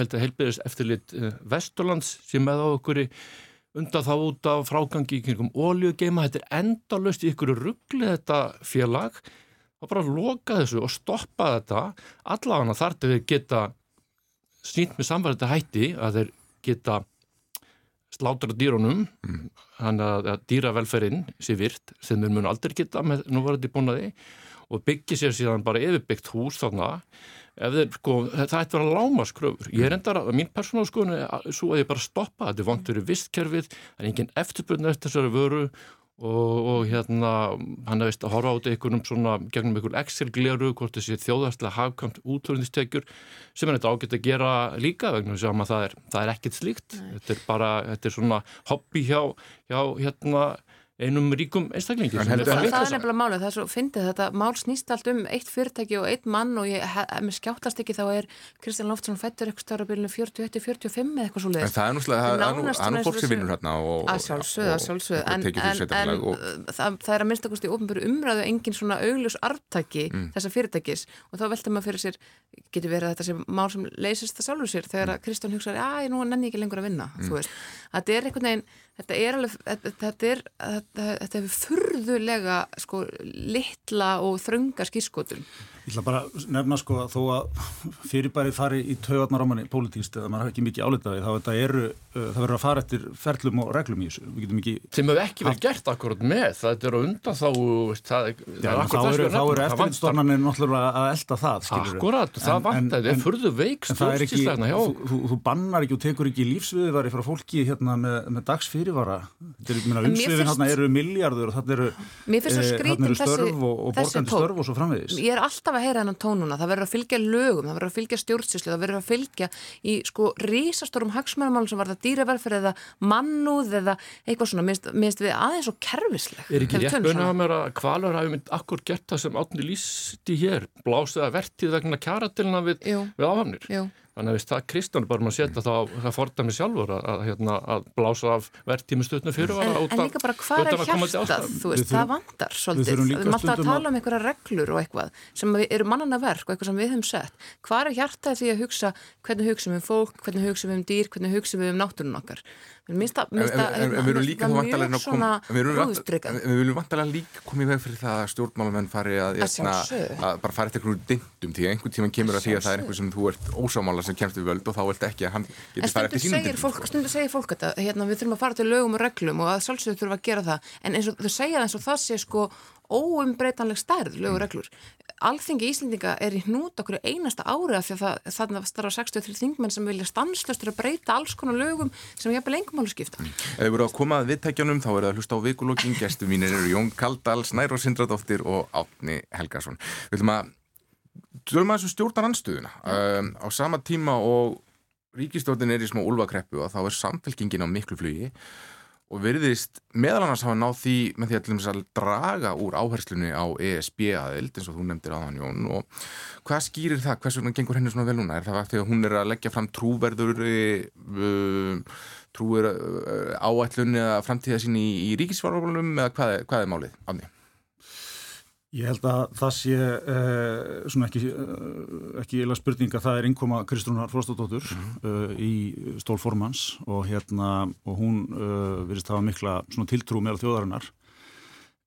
held að heilbyrðis eftirlit uh, Vesturlands sem með á okkur í undan þá út af frágangi í kringum óljugeima, þetta er endalust í ykkur ruggli þetta félag. Og bara loka þessu og stoppa þetta. Allavega þar til þeir geta sínt með samverðið hætti að þeir geta slátra dýrunum. Mm. þannig að dýravelferinn sé virt sem þeir mun aldrei geta með núvarandi búnaði. Og byggja sér síðan bara yfirbyggt hús þarna Þeir, sko, það ætti að vera lámaskröfur ég er endara, mín persónálskoðun er svo að ég bara stoppa, þetta er vontur í vistkerfið það er engin eftirbrunn eftir þessari vöru og, og hérna hann er veist að horfa á þetta einhvernum svona gegnum einhver Excel-gleru, hvort þessi þjóðastlega hafkamt útvörinnistekjur sem er þetta ágætt að gera líka vegna sem að það er, það er ekkert slíkt. Þetta er bara, þetta er svona hobby hjá, hjá hérna einum ríkum einstaklingi það, það er nefnilega málið, það er svo fyndið þetta mál snýst allt um eitt fyrirtæki og eitt mann og ég, með skjáttlast ekki þá er Kristján Loftsson fættur eitthvað stára byrjunu 41-45 eða eitthvað svo leiðis það er náttúrulega, það er nú fólk sem vinnur hérna að sjálfsögðu, að sjálfsögðu en, það, það er að minnstakosti ofnböru umræðu engin svona augljus arftaki mm. þessa fyrirtækis. Og þá velta maður fyrir sér getur verið þetta sem mál sem leysist það sjálfur sér þetta er veginn þetta er alveg, þetta er þetta hefur furðulega sko litla og þrönga skýrskotum Ég ætla bara að nefna sko að þó að fyrirbæri fari í taugarnar á manni pólitíst eða maður hafa ekki mikið álitaði þá þetta eru, uh, það verður að fara eftir ferlum og reglum í þessu. Ekki... Sem hefur ekki verið gert akkurat með, það er undan þá það, Já, þá eru, eftirlitstofnarnir náttúrulega að elda það skilur. Akkurat, það vantar, það er fyrðu veik stjórnstíslegna hjá. Þú, þú, þú bannar ekki og tekur ekki lífsviðivari frá fólki hérna með, með dags fyrirvara. Umsviðin hérna eru miljardur og þarna eru, alltaf að heyra hennan tónuna, það verður að fylgja lögum, það verður að fylgja stjórnsýslu, það verður að fylgja í sko rísastórum hagsmærumálum sem var það dýraverfer eða mannúð eða eitthvað svona, minnst við aðeins og kervisleg. Er ekki rétt bönna að mér að kvalur hafi mynd akkur gert það sem átni lísti hér, blásið að vertið vegna kjaratilna við, við áhafnir? Jú. Þannig að það Kristján bara maður setja það, það fordæmi sjálfur að, að, hérna, að blása af verðtími stutnum fyrir en, en líka bara hvað er hjartað, þú veist, það vandar svolítið, við erum alltaf að tala um einhverja reglur og eitthvað sem eru mannana verk og eitthvað sem við höfum sett, hvað er hjartað því að hugsa? Hvernig hugsa við um fólk, hvernig hugsa við um dýr, hvernig hugsa við um náttúrun okkar Minnst að hérna, við erum svona útbryggað. Við viljum vantalega líka komið veg fyrir það að stjórnmálamenn fari að, að, að bara fara eftir einhverju dindum því að einhvern tíman kemur að því að það er einhver sem þú ert ósámála sem kemst við völd og þá vilt ekki að hann getur fara eftir sínum dindum. En stundu segir fólk þetta, hérna, við þurfum að fara til lögum og reglum og að sjálfsögur þurfum að gera það en eins og þú það eins og það sé sko óumbreytanleg stærð, lögur reglur. Alþingi Íslendinga er í hnút okkur einasta ári af því að þannig að starfa 63 þingmenn sem vilja stanslöstur að breyta alls konar lögum sem ég hef beð lengum álu skipta. Mm. Ef við vorum að koma að viðtækjanum þá er það að hlusta á vikulokking. Gæstu mínir eru Jón Kaldal, Snæro Sindradóttir og Átni Helgason. Við viljum að Tölum að þessu stjórnar anstöðuna um, á sama tíma og ríkistjórnin er í smá úlvakreppu og þá er samfélkingin á miklu flugi og verðist meðal annars hafa náð því með því að, að draga úr áherslunni á ESB aðild eins og þú nefndir aðan Jón og hvað skýrir það, hvers vegna gengur henni svona vel núna? Er það að því að hún er að leggja fram trúverður uh, trúver uh, áætlunni eða framtíða sín í, í ríkisvarvalunum eða hvað hvað er málið af því? Ég held að það sé uh, svona ekki, uh, ekki eila spurninga, það er innkoma Kristrúnar Frostadóttur mm -hmm. uh, í stólformans og hérna og hún verist að hafa mikla svona tiltrú meðal þjóðarinnar.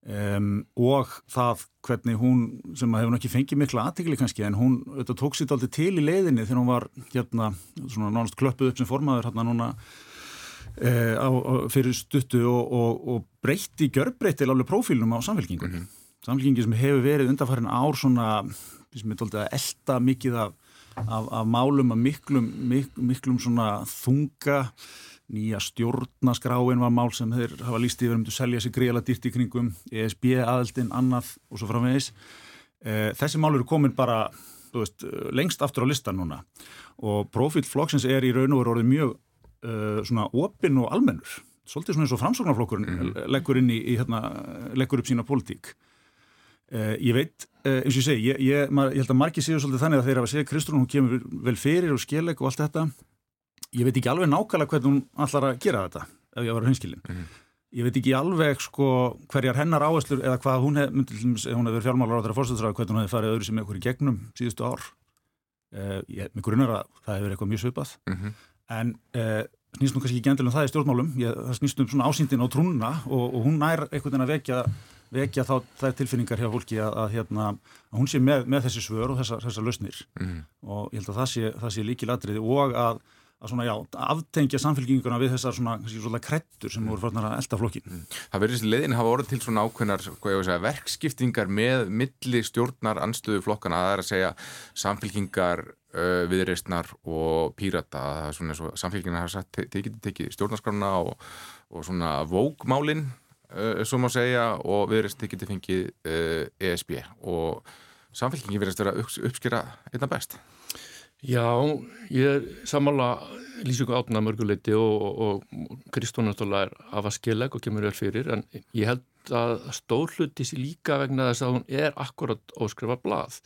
Um, og það hvernig hún, sem að hefur ekki fengið mikla aðtikli kannski, en hún auðvitað, tók sér aldrei til í leiðinni þegar hún var hérna svona nánast klöppuð upp sem formaður hérna núna á, á, fyrir stuttu og, og, og breytti, gjörbreytti alveg prófílnum á samfélkingunni mm -hmm samlíkingi sem hefur verið undanfærin ár svona, sem er doldið að elda mikið af, af, af málum að miklum, mik, miklum svona þunga. Nýja stjórnaskráin var mál sem þeir hafa líst yfir um að selja sér greiðala dýrt í kringum ESB aðeldin, annað og svo framvegis. E, þessi mál eru komin bara veist, lengst aftur á listan núna. Og profilflokksins er í raun og veru orðið mjög uh, svona opinn og almennur. Svolítið svona eins og framsóknarflokkurinn mm leggur, í, í, hérna, leggur upp sína pólitík Uh, ég veit, uh, eins og ég segi, ég, ég, ég held að margir séu svolítið þannig að þeir hafa að segja Kristrún, hún kemur vel fyrir og skilleg og allt þetta. Ég veit ekki alveg nákvæmlega hvernig hún allar að gera þetta ef ég var hinskilin mm -hmm. ég veit ekki alveg sko hverjar hennar áherslur eða hvað hún hef, ef hún hefur fjármálar á þeirra fórstæðsraðu, hvernig hún hefur farið öðru sem eitthvað í gegnum síðustu ár. Uh, ég, með grunnar að það hefur eitthvað mjög svipað. Mm -hmm. en snýst nú kannski ekki endilega um það í stjórnmálum. Ég, það snýst um svona ásýndin á trúnuna og, og hún nær einhvern veginn að vekja vekja þá þær tilfinningar hjá fólki að, að, hérna, að hún sé með, með þessi svör og þessar þessa lausnir mm. og ég held að það sé, það sé líki ladriði og að, að svona, já, aftengja samfélkinguna við þessar svona, svona krettur sem voru farnar að elda flokkin. Mm. Það verður þessi leiðin hafa orðið til svona ákveðnar segja, verkskiptingar með milli stjórnar anstöðu flokkana að það er að segja samfélkingar uh, viðreistnar og pírata samfélkingar hafa sagt, tekið teki stjórnarskrafna og, og svona vókmálinn svo má segja og viðrist ekki til fengið uh, eh, ESB og samfélkingi verðist vera uppskýra einna best. Já, ég samála lýsingu átna mörguleiti og Kristón náttúrulega er af að skilleg og kemur vel fyrir en ég held að stór hluti sér líka vegna þess að hún er akkurat óskrifa blað.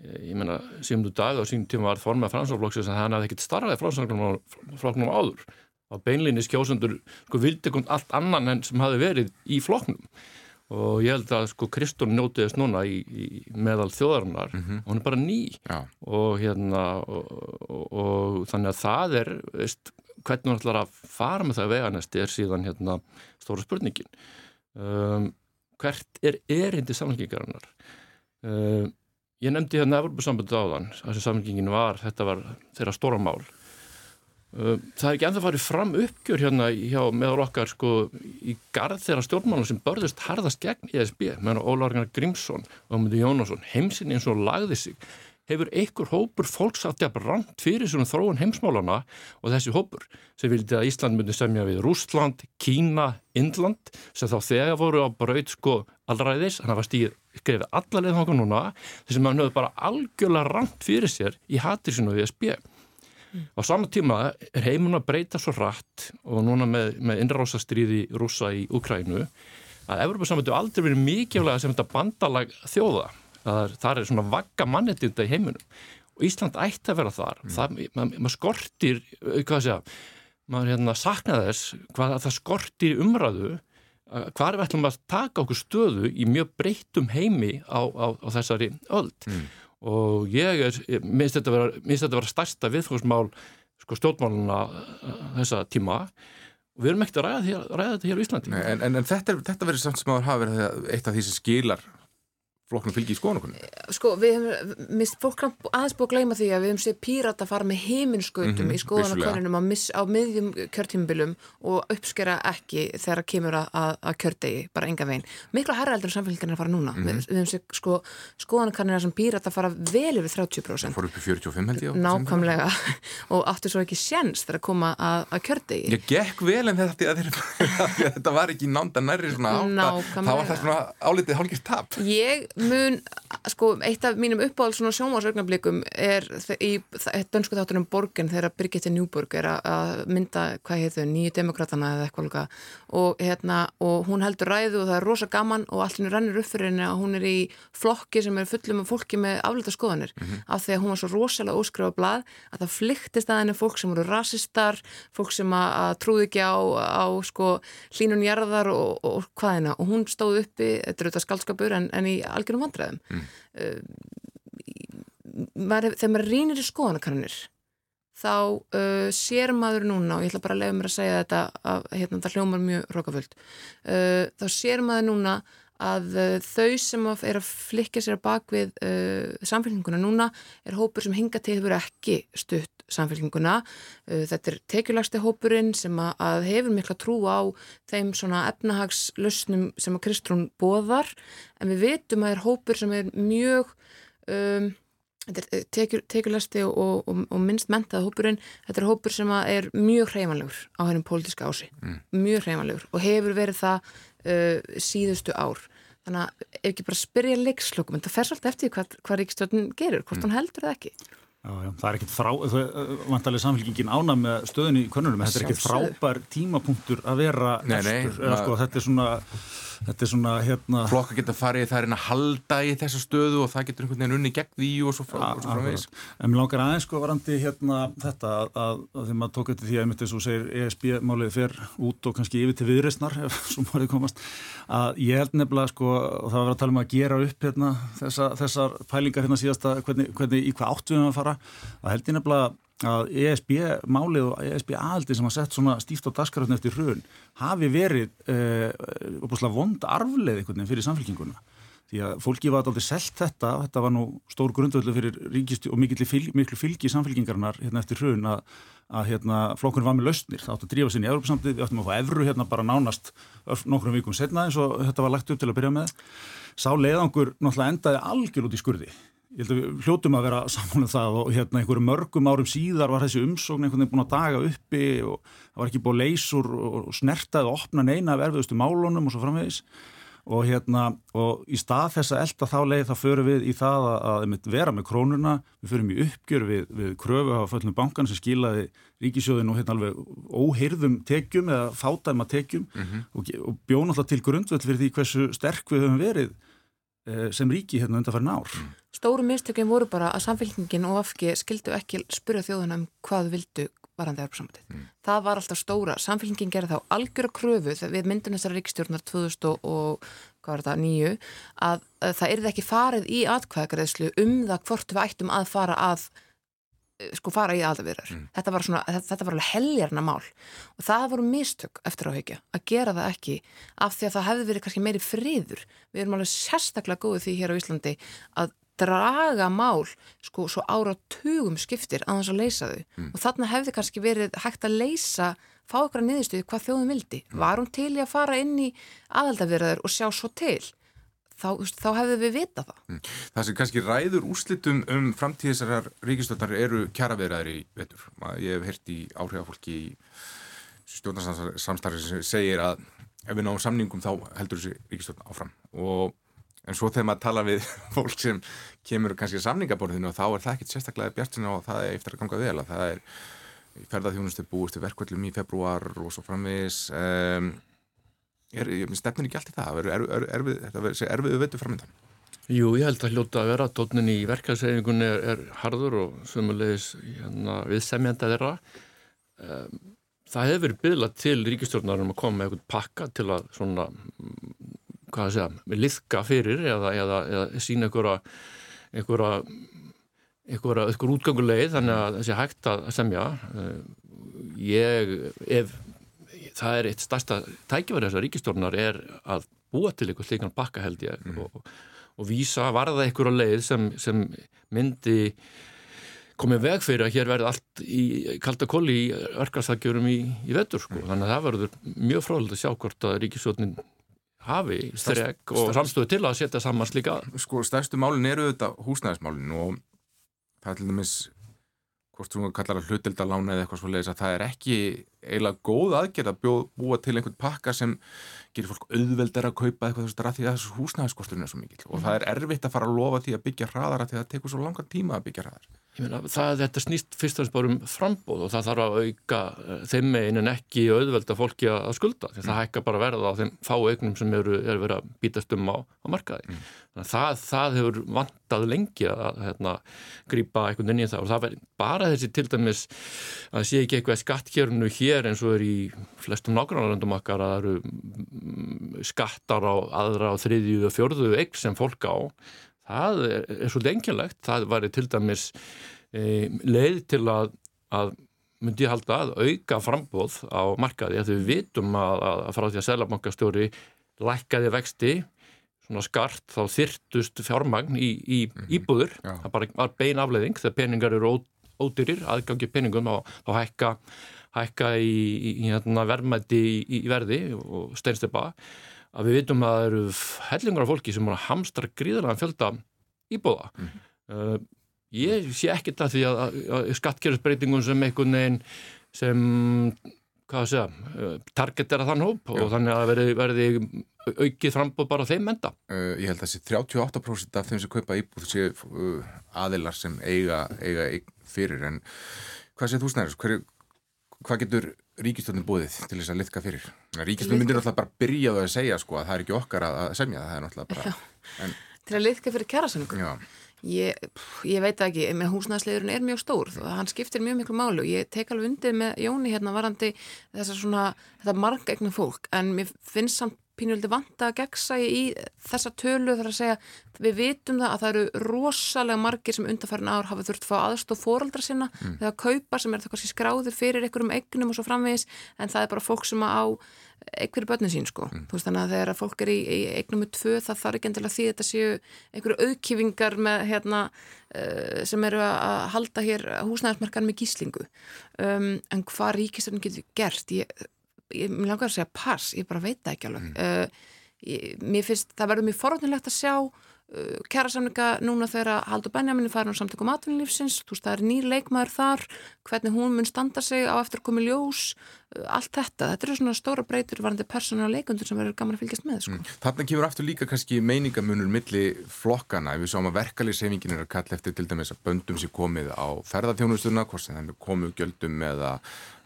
Eh, ég menna, síðan þú dag á sín tíma var fransáflokksins að hann hafði ekkert starraði fransáflokknum áður á beinlinni skjósundur sko vildi kont allt annan enn sem hafi verið í floknum og ég held að sko Kristún njótiðist núna í, í meðal þjóðarinnar. Mm -hmm. og hún er bara ný. Já. og hérna og, og, og þannig að það er veist, hvernig hún ætlar að fara með það veganesti er síðan hérna stóra spurningin. Um, hvert er erindi samlingingarinnar um, ég nefndi hérna Evropasambundu áðan þessi samlingin var, þetta var þeirra stóra mál Það er ekki ennþá farið fram uppgjör hérna hjá meðal okkar sko í garð þeirra stjórnmála sem börðust harðast gegn ESB, meðan Ólaurgar Grímsson og Ömmundi Jónasson, heimsinn eins og lagði sig, hefur einhver hópur fólksátti að brant fyrir svona þróun heimsmálana og þessi hópur? Sem vildi að Ísland myndi semja við Rústland, Kína, Indland sem þá þegar voru á braut sko allræðis, hann hafa stíð skrifið allarleið þá núna, þessum hann höfðu bara algjörlega rant fyrir sér í hattir sinu við ESB Mm. Á sama tíma er heimun að breyta svo rætt og núna með, með innrásastriði rúsa í Ukrænu að Evropasamhættu aldrei verið mikilvæga sem þetta bandalag þjóða. Það er, er svona vagga mannetinda í heimunum og Ísland ætti að vera þar. Mm. Maður mað skortir, hvað sé að, maður hérna sakna þess hvað það skortir umræðu hvað er við ætlum að taka okkur stöðu í mjög breytum heimi á, á, á þessari öll. Mm og ég er, minnst þetta að vera stærsta viðfóksmál sko, stjórnmáluna uh, þessa tíma og við erum ekkert að ræða, ræða þetta hér á Íslandi. Nei, en, en, en þetta, þetta verður samt sem að hafa verið eitt af því sem skilar flokknum fylgi í skoðanakunni? Sko, við hefum, mist, fólk aðeins búið að gleyma því að við hefum séð pírata fara með heiminskautum mm -hmm, í skoðanakonunum á, á miðjum kjörtímbilum og uppskera ekki þegar kemur að, að, kjördegi, bara enga veginn. Mikla herraldur samfélgjarnir að fara núna. Mm -hmm. Við, við hefum séð sko, skoðanakonunir sem pírata fara vel yfir 30%. Það fór upp í 45 held ég. Nákvæmlega og áttu svo ekki sjens þegar að koma að, að kjördegi. Ég gekk vel en þetta var ekki nánda nærri svona átt að það var það svona álitið hálfgeist tap. Ég mun, sko, eitt af mínum uppáhald svona sjónvarsögnablikum er í dönsku þáttunum Borgen þegar Birgitte Njúborg er að mynda, hvað heitir þau, nýju demokratana eða eitthvað líka. Og hérna, og hún heldur ræðu og það er rosa gaman og henni rannir upp fyrir henni að hún er í flokki sem er fullum af fólki með aflita skoðanir mm -hmm. af því að hún var svo rosalega óskrifa blað að það flyktist að henni fólk sem voru rasistar, fólk sem að, trúði ekki á, á sko hlínunjarðar og, og hvaðina og hún stóð uppi, þetta er auðvitað skaldskapur en, en í algjörum vandræðum mm. uh, maður, þegar maður rínir í skoðanakannir þá uh, sér maður núna og ég ætla bara að lefa mér að segja þetta að hérna, það hljómar mjög rókaföld uh, þá sér maður núna að uh, þau sem er að flikja sér að bak við uh, samfélgninguna núna er hópur sem hinga til hefur ekki stutt samfélgninguna. Uh, þetta er tekjulegsti hópurinn sem að, að hefur mikla trú á þeim svona efnahagslösnum sem að Kristrún boðar en við veitum að er hópur sem er mjög um, tekjulegsti og, og, og minnst mentaða hópurinn, þetta er hópur sem er mjög hreifanlegur á hennum pólitíska ási mm. mjög hreifanlegur og hefur verið það uh, síðustu ár þannig að ef ekki bara spyrja leikslökum en það fer svolítið eftir hvað, hvað Ríkstjórn gerir hvort mm. hún heldur það ekki Já, já, það er ekkit frá, vantarlega samfélkingin ána með stöðunni í konunum, þetta er ekkit frábær tímapunktur að vera nei, nei, eða sko þetta er svona þetta er svona hérna flokka geta farið það er að halda í þessa stöðu og það getur einhvern veginn unni gegn því og svo framvegis. en mér langar aðeins sko varandi hérna þetta að, að, að þegar maður tók þetta því að mitt eins og segir ESB-málið fer út og kannski yfir til viðreysnar ef svo málið komast að ég held nefnilega sko og það var að tala um að gera upp hérna þessa, þessar pælingar hérna síðasta hvernig, hvernig í hvað áttu við að fara að held ég nefnilega að ESB-málið og ESB-aðaldi sem að sett svona stíft á daskaröfni eftir hrun hafi verið uh, vond arfleð fyrir samfélkinguna því að fólki var aldrei selt þetta þetta var nú stór grundvöldu fyrir ríkist og fylg, miklu fylgi samfélkingarnar hérna eftir hrun að, að hérna, flokkurinn var með lausnir, það átt að drífa sinni í Európa-samtið, við áttum að fá evru hérna bara nánast nokkrum vikum setna eins og þetta var lagt upp til að byrja með. Sá leiðangur náttúrulega endaði algjör út í skurði ég held að við hljótum að vera saman um það og hérna einhverju mörgum árum síðar var þessi umsókn einhvern veginn búin að daga uppi og það var ekki búin leysur og snertað og opna neina af erfiðustu málunum og svo framvegis og hérna og í stað þess að elda þá leið þá förum við í það að, að vera með krónuna, við förum í uppgjör við, við kröfu á föllum bankan sem skilaði ríkisjóðin og hérna alveg óheyrðum tekjum eða fátæma tekjum mm -hmm. og, og bjóna alltaf til grundvöld fyrir því hversu sterk við höfum verið sem ríki hérna undanfærin ár. Mm. Stóru mistökjum voru bara að samfélkingin og afki skildu ekki spyrja þjóðuna um hvað vildu varandi erfarsamöndið. Mm. Það var alltaf stóra. Samfélkingin gerði þá algjör að kröfu við myndum þessari ríkstjórnar 2009 að, að það erði ekki farið í atkvæðagreðslu um það hvort við ættum að fara að sko fara í aðverðar. Mm. Þetta var svona, þetta var alveg heljarna mál og það voru mistök eftir áhegja að gera það ekki af því að það hefði verið kannski meiri friður. Við erum alveg sérstaklega góðið því hér á Íslandi að draga mál sko svo ára tugum skiptir að þess að leysa þau mm. og þarna hefði kannski verið hægt að leysa fá ykkur að niðurstuði hvað þjóðum vildi mm. var hún til í að fara inn í aðaldavirðar og sjá svo til þá, þá hefðu við vita það. Mm. Það sem kannski ræður úrslitum um framtíðisar ríkistöldar eru kjaraverðar í vetur. Ég hef hert í áhrifafólki í stjórnarsamstarfi sem segir að ef við náum samningum þá heldur þessi ríkistöld áfram. Og en svo þegar maður tala við fólk sem kemur kannski að samningaborðinu og þá er það ekkit sérstaklega bjartin og það er eftir að ganga vel að það er ferðarþjónustu búist til verkvöldum í februar og svo framvis um, er, stefnir ekki allt í það? Er, er, erfið, erfiðu veitu framöndan Jú, ég held að hljóta að vera. Tónin í verkaðsæfingunni er, harður og sömulegis hérna, viðsemjanda þeirra. Það hefur byggðlað til ríkistjórnarum að koma með eitthvað pakka til að svona hvað að segja, liðka fyrir eða, eða, eða sína einhverja einhverja einhverja, útganguleið þannig að þessi hægt að semja. Ég, ef það er eitt stærsta tækifæri þessar ríkistórnar er að búa til einhver slikan bakka held ég mm. og, og vísa varða einhverja leið sem, sem myndi komið veg fyrir að hér verði allt í kalda kolli í örkarsakjörum í, í vettur sko. Mm. þannig að það verður mjög frálega að sjá hvort að ríkistórnin hafi strek og samstöðu til að setja saman slíka Sko stærstu málin eru þetta húsnæðismálin og það er til dæmis hvort þú kallar að hlutildalána eða eitthvað svo leiðis að það er ekki eiginlega góð aðgerð að búa til einhvern pakka sem gerir fólk auðveldar að kaupa eitthvað þessu drað því að húsnæðiskosturinn er svo mikil og það er erfitt að fara að lofa því að byggja hraðara því að það tekur svo langan tíma að byggja hraðar. Meina, það, þetta snýst fyrst og spórum frambóð og það þarf að auka eh, þeim megin en ekki auðvelda fólki að skulda því það hækka bara verða á þeim fá eignum sem eru, eru verið að bítast um á, á markaði. Mm. Það, það hefur vantað lengi að hérna, grýpa einhvern veginn í það og það verður bara þessi til dæmis að sé ekki eitthvað skattkjörnu hér eins og er í flestum nágrannaröndum okkar að það eru mm, skattar á aðra á þriðju og fjörðu eign sem fólk á það er, er svo lengjulegt það var til dæmis e, leið til að, að myndi ég halda að auka frambóð á markaði að við vitum að, að frá því að selabankastjóri lækkaði vexti svona skart þá þyrtust fjármagn í, í íbúður, mm -hmm. það bara var bein afleðing þegar peningar eru ódyrir aðgangi peningum og, og hækka hækka í, í, í hérna, verðmætti í, í verði og steinstepa að við vitum að það eru hellingar af fólki sem hamstar gríðarlega fjölda íbúða. Mm. Uh, ég sé ekkert að því að, að, að skattkerfsbreytingun sem einhvern veginn sem, hvað að segja, uh, target er að þann hóp Já. og þannig að verði, verði aukið frambóð bara þeim enda. Uh, ég held að þessi 38% af þeim sem kaupa íbúð séu uh, aðilar sem eiga, eiga fyrir en hvað séð þú snæður? Hverju hvað getur ríkistöndin búið til þess að litka fyrir? Ríkistöndin myndir náttúrulega bara byrja að segja sko að það er ekki okkar að semja það er náttúrulega bara... En... Til að litka fyrir kjærasamningu? Ég, ég veit ekki, með húsnæðslegurinn er mjög stór og hann skiptir mjög miklu málu ég tek alveg undir með Jóni hérna varandi þess að svona, þetta margægna fólk en mér finnst samt pínuldi vanta að gegsa í þessa tölu þar að segja, við vitum það að það eru rosalega margir sem undarfærin ár hafa þurft að fá aðstof fóraldra sinna mm. þegar kaupa sem er það kannski skráði fyrir einhverjum eignum og svo framvegis en það er bara fólk sem á einhverju börnum sín sko mm. veist, þannig að þegar fólk er í, í eignum með tvö það þarf ekki endilega því að þetta séu einhverju auðkífingar með hérna uh, sem eru að halda hér húsnæðarsmarkan með gíslingu um, en hvað ríkistarinn getur gert ég ég langar að segja pass, ég bara veit það ekki alveg mm. uh, ég, mér finnst, það verður mjög forhóttnilegt að sjá uh, kærasamlinga núna þegar Haldur Benjamin er farin á samtökum atvinnulífsins, þú veist það er nýr leikmaður þar, hvernig hún mun standa sig á eftir í ljós uh, allt þetta, þetta eru svona stóra breytur varandi persónu og leikundur sem verður gaman að fylgjast með sko. mm. Þarna kemur aftur líka kannski meiningamunur milli flokkana, við sáum að verkalýsefingin er að kalla eftir til dæmis að böndum sér komið á ferðarþjónustuna, hvort sem er komið gjöldum eða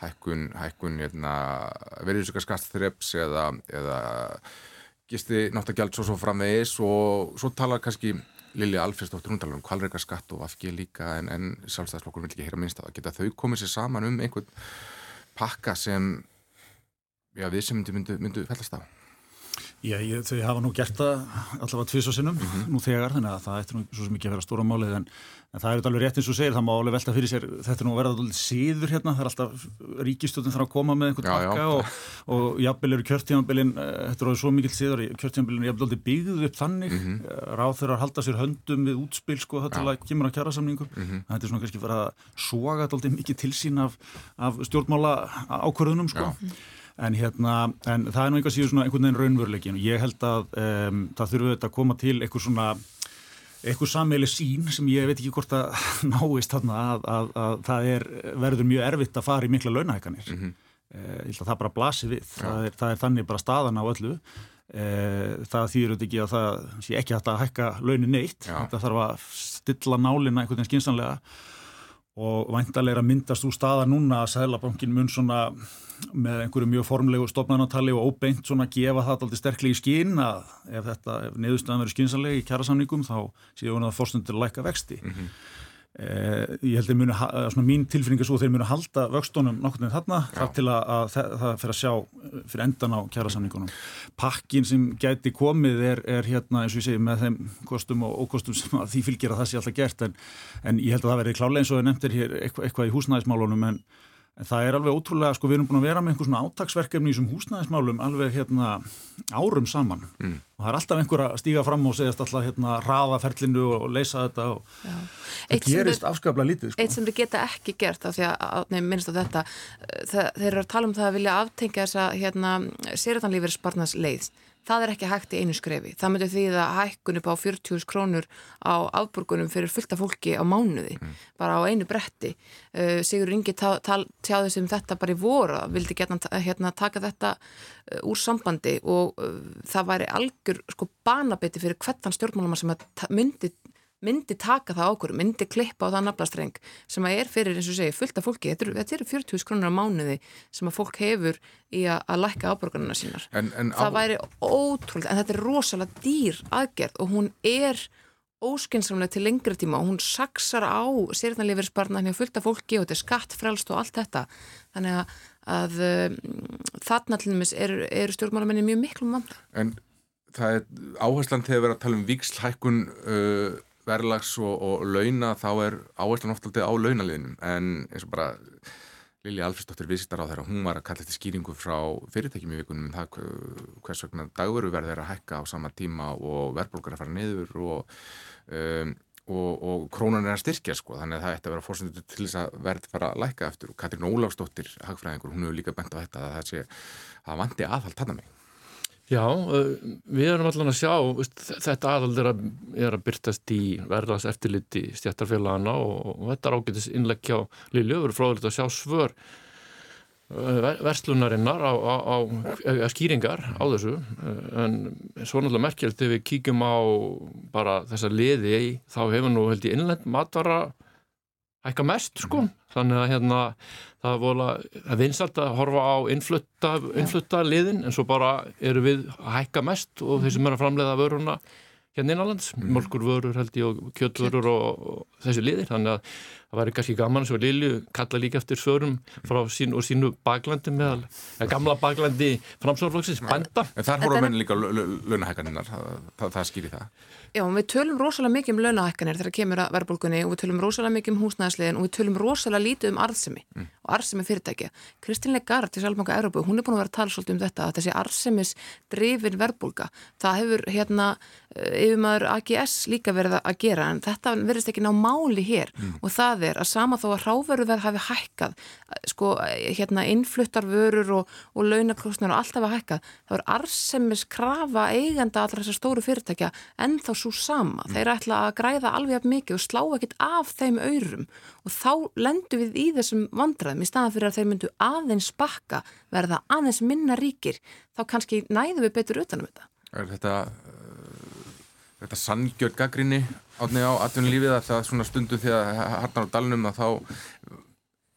hækkun, hækkun hérna, verðursöka skastþreps eða, eða gisti náttagjald svo svo framvegis og svo talar kannski Lili Alfredsdóttir, hún talar um kvalreika skatt og afgið líka en, en sjálfstæðslokkur vil ekki heyra minnst að geta þau komið sér saman um einhvern pakka sem já, við sem myndu, myndu, myndu fellast á Já, ég, þau hafa nú gert það allavega tvís og sinnum mm -hmm. nú þegar, þannig að það ætti nú svo mikið að vera stóra málið en, en það er alveg rétt eins og segir, það má alveg velta fyrir sér þetta er nú að vera alveg síður hérna það er alltaf ríkistöldin þarf að koma með einhvern takka og, og jafnvel eru kjörtímanbilin eh, þetta er alveg svo mikil síður kjörtímanbilin er jafnvel byggðuð upp þannig. Mm -hmm. ráð þeirra að halda sér höndum við útspil sko það til að kemur á kjærasamningum en, hérna, en það er nú síður svona einhvern veginn raunveruleikin og ég held að um, það þurfu þetta að koma til eitthvað svona eitthvað sammeili sín sem ég veit ekki hvort að náist þarna að, að, að það er, verður mjög erfitt að fara í mikla launahækanir mm -hmm. ég held að það bara blasir við ja. það, er, það er þannig bara staðan á öllu uh, það þýður auðvitað ekki að það sé ekki hægt að hækka launin neitt ja. þetta þarf að stilla nálina einhvern veginn skinsanlega og væntalega myndast úr staða núna að Sælabankin mun svona með einhverju mjög formlegu stopnarnatali og óbeint svona gefa það alltaf sterklega í skín að ef þetta, ef niðurstaðan verður skínsanlega í kjærasamningum þá séu hún að fórstundur læka vexti. Mm -hmm. eh, ég held að muni, svona mín tilfinninga svo þeir munu halda vöxtunum nokkur með þarna þar til að, að það fyrir að sjá eh, fyrir endan á kjærasamningunum. Pakkin sem gæti komið er, er hérna eins og ég segi með þeim kostum og ókostum sem því fylgir að það sé alltaf gert en, en ég held að það verði klálega eins og það nefndir hér eitthvað í húsnæðismálunum en En það er alveg ótrúlega, sko við erum búin að vera með einhvers svona átagsverkefni í þessum húsnæðismálum alveg hérna árum saman mm. og það er alltaf einhver að stíga fram og segjast alltaf hérna rafa ferlinu og leysa þetta og það gerist afskaplega lítið sko. Eitt sem þið geta ekki gert af því að, nefn, minnst á þetta það, þeir eru að tala um það að vilja aftengja þessa hérna, sérðanlífur sparnas leið það er ekki hægt í einu skrefi. Það myndir því að hækkun upp á 40.000 krónur á afburgunum fyrir fullta fólki á mánuði, mm. bara á einu bretti. Uh, Sigur Ingi tjáði sem þetta bara í voru, vildi geta hérna, taka þetta uh, úr sambandi og uh, það væri algjör sko banabiti fyrir hvettan stjórnmálama sem myndi myndi taka það ákvöru, myndi klippa á það naflastreng sem að er fyrir, eins og segi, fullt af fólki þetta eru er 40.000 krónur á mánuði sem að fólk hefur í að, að lækka áborgarna sínar. En, en það á... væri ótrúlega, en þetta er rosalega dýr aðgerð og hún er óskynnsamlega til lengri tíma og hún saksar á sérðanleifirssparna hérna fullt af fólki og þetta er skattfrælst og allt þetta þannig að, að um, þarna til dæmis eru er stjórnmálamenni mjög miklu mann. En það er áherslan þegar við erum að tala um vikslhækkun uh, verðlags og, og launa þá er áherslan ofta alltaf á launaliðinum en eins og bara Lilja Alfredsdóttir visitar á þeirra, hún var að kalla þetta skýringu frá fyrirtækjum í vikunum um það hvers vegna dagveru verður þeirra að hækka á sama tíma og verðbólkar að fara niður og, um, og, og krónan er að styrkja sko, þannig að það ætti að vera fórsöndu til þess að verð fara að lækka eftir og Katrín Óláfsdóttir, hagfræðingur, hún hefur líka bent á þetta að það sé að vandi aðhald tanna mig. Já, við erum allan að sjá, þetta aðald er að, er að byrtast í verðast eftirliti stjættarfélagana og, og þetta er ágætis innleggja á erum fráðilegt að sjá svör verslunarinnar á, á, á, á skýringar á þessu. En svo náttúrulega merkjalt þegar við kíkjum á bara þessa liði þá hefur nú held ég innlend matvara hækka mest sko. Þannig að hérna það voru að vinsalt að horfa á innflutta, innflutta liðin en svo bara eru við að hækka mest og þeir sem eru að framleiða vöruna hérna innanlands, mm. mölkurvörur held ég og kjöldvörur og, og þessi liðir. Þannig að það væri kannski gaman svo Lilju kalla líka eftir svörum frá sín og sínu baklandi meðal gamla baklandi framsvörflokksins, bænda En þar horfum við líka launahækaninnar það, það, það skýri það Já, við tölum rosalega mikið um launahækkanir þegar kemur að verðbólgunni og við tölum rosalega mikið um húsnæðisliðin og við tölum rosalega lítið um arðsemi mm. og arðsemi fyrirtækja. Kristín Legard í Sælmanga Európa, hún er búin að vera að tala svolítið um þetta að þessi arðsemis drifin verðbólga, það hefur hérna eh, yfirmaður AGS líka verið að gera en þetta verðist ekki ná máli hér mm. og það er að sama þó að ráveruverð hafi hækkað, sko hérna innfluttar vörur og, og launakostnar og allt hafa hækkað, það er arðsemis krafa eigenda allra þessar stóru fyrirtækja en þá svo sama. Mm. Þeir ætla að græða alveg mikið og slá ekkit af þeim aurum og þá lendu við í þessum vandraðum í staðan fyrir að þeir myndu aðeins bakka verða aðeins minna ríkir þá kannski næðu við betur utanum þetta. Er þetta, þetta sanngjörg gaggrinni átni á atvinnulífið að það svona stundu þegar harnar á dalnum að þá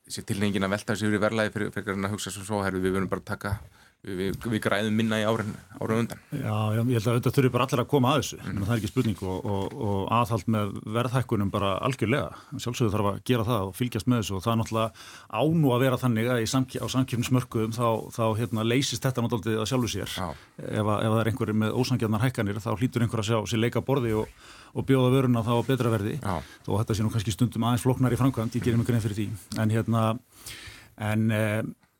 sé tilningin að velta yfir í verlaði fyrir, fyrir að hugsa svo svo, herru við verðum bara að taka við, við græðum minna í árin, árin undan. Já, ég held að þetta þurfi bara allir að koma að þessu mm. það er ekki spurning og, og, og aðhald með verðhækkunum bara algjörlega. Sjálfsögur þarf að gera það og fylgjast með þessu og það er náttúrulega ánú að vera þannig að samk á samkjöfnismörkuðum þá, þá hérna, leysist þetta náttúrulega sjálfu sér. Ef, að, ef það er einhverju með ósangjarnar hækkanir þá hlýtur einhver að sjá sér leika borði og, og bjóða vöruna þá betra verði. Og þetta sé nú kannski stundum aðeins floknar í framkvæmt, ég gerir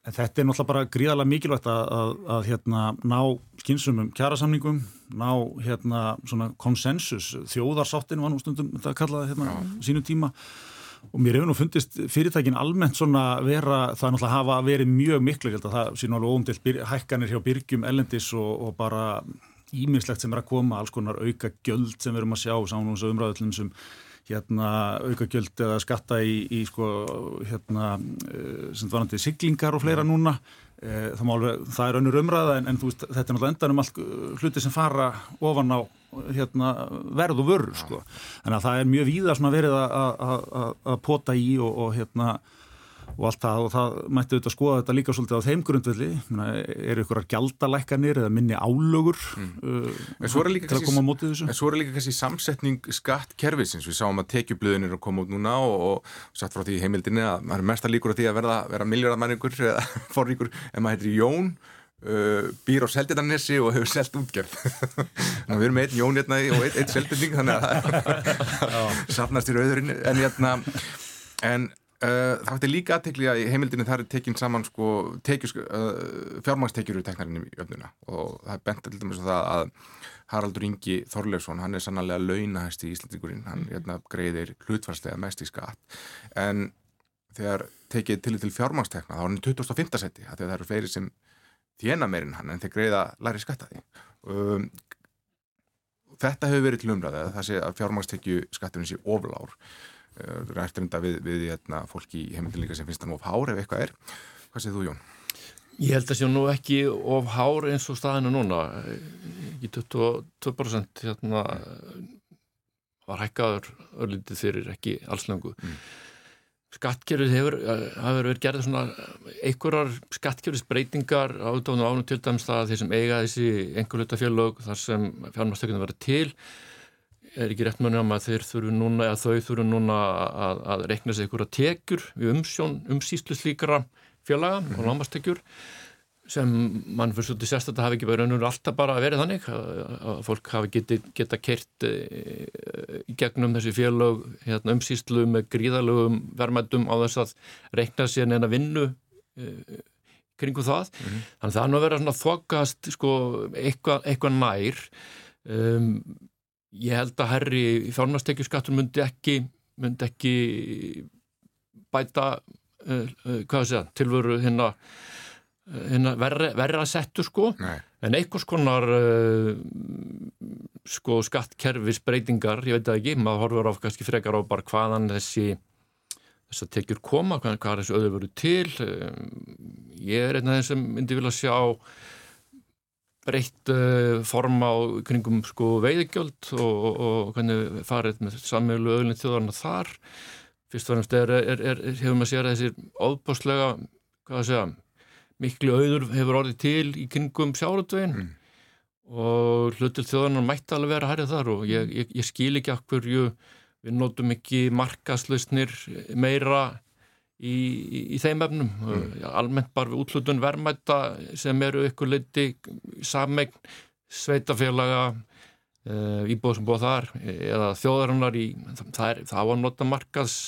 en þetta er náttúrulega bara gríðarlega mikilvægt að, að, að hérna, ná skynsumum kjærasamningum, ná hérna, konsensus, þjóðarsáttin var nú stundum þetta kallaði hérna, sínu tíma. Og mér hefur nú fundist fyrirtækin almennt svona vera, það náttúrulega hafa verið mjög miklu, það sé náttúrulega óumdelt hækkanir hjá byrgjum, ellendis og, og bara íminnslegt sem er að koma, alls konar auka gjöld sem við erum að sjá, saman um umræðullum sem hérna aukagjöld eða skatta í, í sko hérna eh, sem varandi siglingar og fleira núna. E, það, alveg, það er önnur umræða en, en veist, þetta er náttúrulega endan um allt eh, hluti sem fara ofan á hérna, verð og vörur sko. þannig að það er mjög víða verið að pota í og, og hérna og allt það og það mætti auðvitað skoða þetta líka svolítið á þeim grundvelli. Er ykkur að gjaldalækkanir eða minni álögur mm. uh, til að koma á mótið þessu? En svo er líka kannski samsetning skattkerfisins. Við sáum að tekjublöðin eru að koma út núna og, og satt frá því heimildinni að maður er mest að líkur á því að verða, vera miljardmanningur eða forríkur en maður heitir Jón Uh, býr á Seldinarnessi og hefur selgt útgerð. Við erum einn Jón hérna og einn, einn Seldinning þannig að safnast í rauðurinn en, hérna, en Uh, það hætti líka aðtekli að í heimildinu það er tekinn saman sko, uh, fjármangstekjur úr teknarinnum í öfnuna og það er bent til dæmis það að Haraldur Ingi Þorleifsson, hann er sannlega launahæsti í Íslandingurinn, hann mm. hérna, greiðir hlutvarslega mest í skatt en þegar tekið til til fjármangstekna þá er hann 2005. seti það eru fleiri sem þjena meirinn hann en þeir greiða læri skattaði um, þetta hefur verið til umræðið að það sé að fjármangstekju skatturinn sé oflár Eh, rættur enda við, við hérna, fólki í heimildin líka sem finnst nú of hár ef eitthvað er. Hvað segir þú Jón? Ég held að sé nú ekki of hár eins og staðinu núna ekki 22% hérna var hækkaður örlítið fyrir ekki allslengu mm. skattkerfið hefur hafa verið gerðið svona einhverjar skattkerfisbreytingar átáðun og ánum til dæmis það að þeir sem eiga þessi einhverlutafjölög þar sem fjármastökunum verið til er ekki rétt mönum að þeir þurfu núna eða þau þurfu núna að, að rekna sig ykkur að tekjur við umsjón, umsýslu slíkara fjölaga mm -hmm. og mhm. lámastekjur sem mann fyrir svolítið sérst að það hafi ekki verið raunur alltaf bara að verið þannig að, að fólk hafi geti, geta kert e, í gegnum þessi fjölag hérna, umsýslu með gríðalögum vermaðum á þess að rekna sér neina vinnu e, kringu það mm -hmm. þannig að það nú að vera svona þokast sko, eitthvað, eitthvað nær um, Ég held að herri fjármastekjuskattur myndi ekki, myndi ekki bæta uh, uh, það, tilvöru hérna, hérna verra, verra settu sko Nei. en einhvers konar uh, sko skattkerfis breytingar, ég veit það ekki, maður horfur á kannski frekar á bara hvaðan þessi þess að tekjur koma, hvað, hvað þessi öðu veru til ég er einn af þeim sem myndi vilja sjá breytt uh, form á kringum sko veiðgjöld og, og, og hvernig farið með sammeiglu öðlinn þjóðarna þar fyrst og fremst er, er, er, hefur maður sér að þessi óbáslega, hvað að segja miklu auður hefur orðið til í kringum sjáratvegin mm. og hlutil þjóðarna mætti alveg vera hæra þar og ég, ég, ég skil ekki akkur við notum ekki markaslausnir meira í, í, í þeim efnum mm. almennt bara við útlutun verðmætta sem eru ykkur liti sammegn sveitafélaga uh, íbúð sem búið þar eða þjóðarinnar í það, er, það var nota markas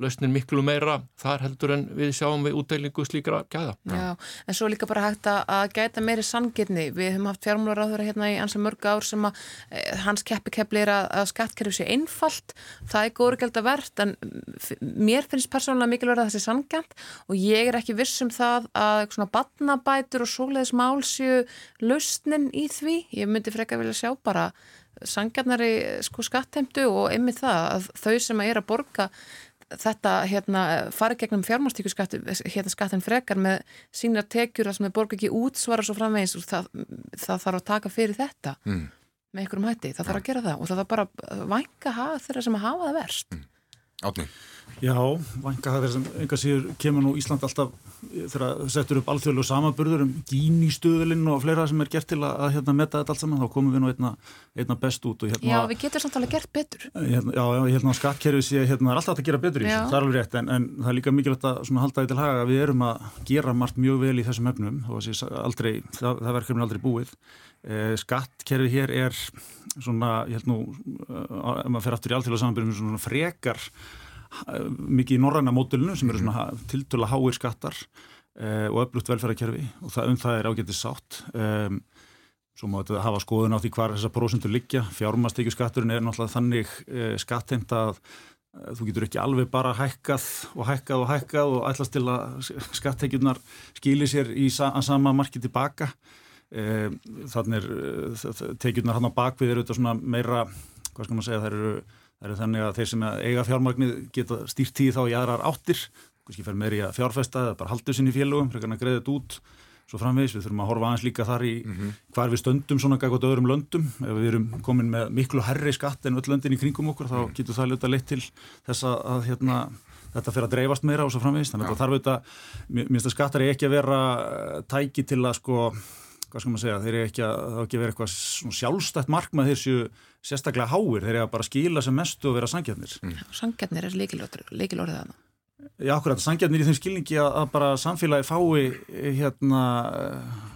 lausnin miklu meira þar heldur en við sjáum við útdeilingu slíkra gæða. Já, en svo líka bara hægt að gæta meiri sangirni. Við höfum haft fjármúlar á þeirra hérna í ansið mörg ár sem að eh, hans keppikepli er að, að skattkerfi sé einfalt. Það er góður gælt að verðt en mér finnst persónulega mikilvægt að það sé sangjant og ég er ekki viss um það að svona batnabætur og svoleiðis mál séu lausnin í því. Ég myndi freka vilja sjá bara sangjarnari sko skattheimtu og einmitt það að þau sem að er að borga þetta hérna, fari gegnum fjármástíkuskattin hérna, frekar með sína tekjur sem er borg ekki útsvara svo framvegis og það, það þarf að taka fyrir þetta mm. með einhverjum hætti, það þarf að gera það og það þarf bara að vanga þeirra sem að hafa það verst mm. Átni Já, vanga það er sem enga síður kemur nú Ísland alltaf þegar það settur upp alþjóðlu samanburður um gínistöðulinn og fleira sem er gert til að, að hérna, metta þetta allt saman, þá komum við nú einna, einna best út. Hérna, já, við getum samt alveg gert betur. Hérna, já, já, hérna skattkerfið sé, hérna er alltaf að gera betur í þessu, það er alveg rétt, en, en það er líka mikilvægt að halda því til haga að við erum að gera margt mjög vel í þessum efnum og aldrei, það, það verkefni aldrei búið. Eh, skattkerfið hér er svona, ég held nú, eh, ef maður fer aftur í alþjóðlu samanbyrjum, svona frekar mikið í norræna mótilinu sem eru svona tiltöla háir skattar uh, og öflugt velferðarkerfi og það, um það er ágætið sátt. Um, svo má þetta hafa skoðun á því hvað þessar prósundur liggja. Fjármastíkjuskatturinn er náttúrulega þannig uh, skattheimt að uh, þú getur ekki alveg bara hækkað og hækkað og hækkað og ætlast til að skattheikjurnar skilir sér í sa sama marki tilbaka. Þannig er tekjurnar hann á bakvið eru þetta svona meira hvað skal maður segja, það eru Það eru þannig að þeir sem eiga fjármagnið geta stýrt tíð þá í aðrar áttir, kannski fer meiri að fjárfesta eða bara haldu sinni félögum, greiða þetta út, svo framvegis. Við þurfum að horfa aðeins líka þar í mm -hmm. hvar við stöndum svona gæt öðrum löndum. Ef við erum komin með miklu herri skatt en öll löndin í kringum okkur, þá mm. getur það leta leitt til þess að hérna, þetta fyrir að dreifast meira og svo framvegis. Þannig að þarf auðvitað, mér finnst að skattar er ekki að vera tæki til að sko hvað skal maður segja, þeir eru ekki að, ekki að vera eitthvað sjálfstætt markmað þessu sérstaklega háir, þeir eru að bara skila sem mestu og vera sangjarnir. Mm. Sangjarnir er leikilorðið að það. Já, akkurat, sangjarnir í þeim skilningi að, að bara samfélagi fái hérna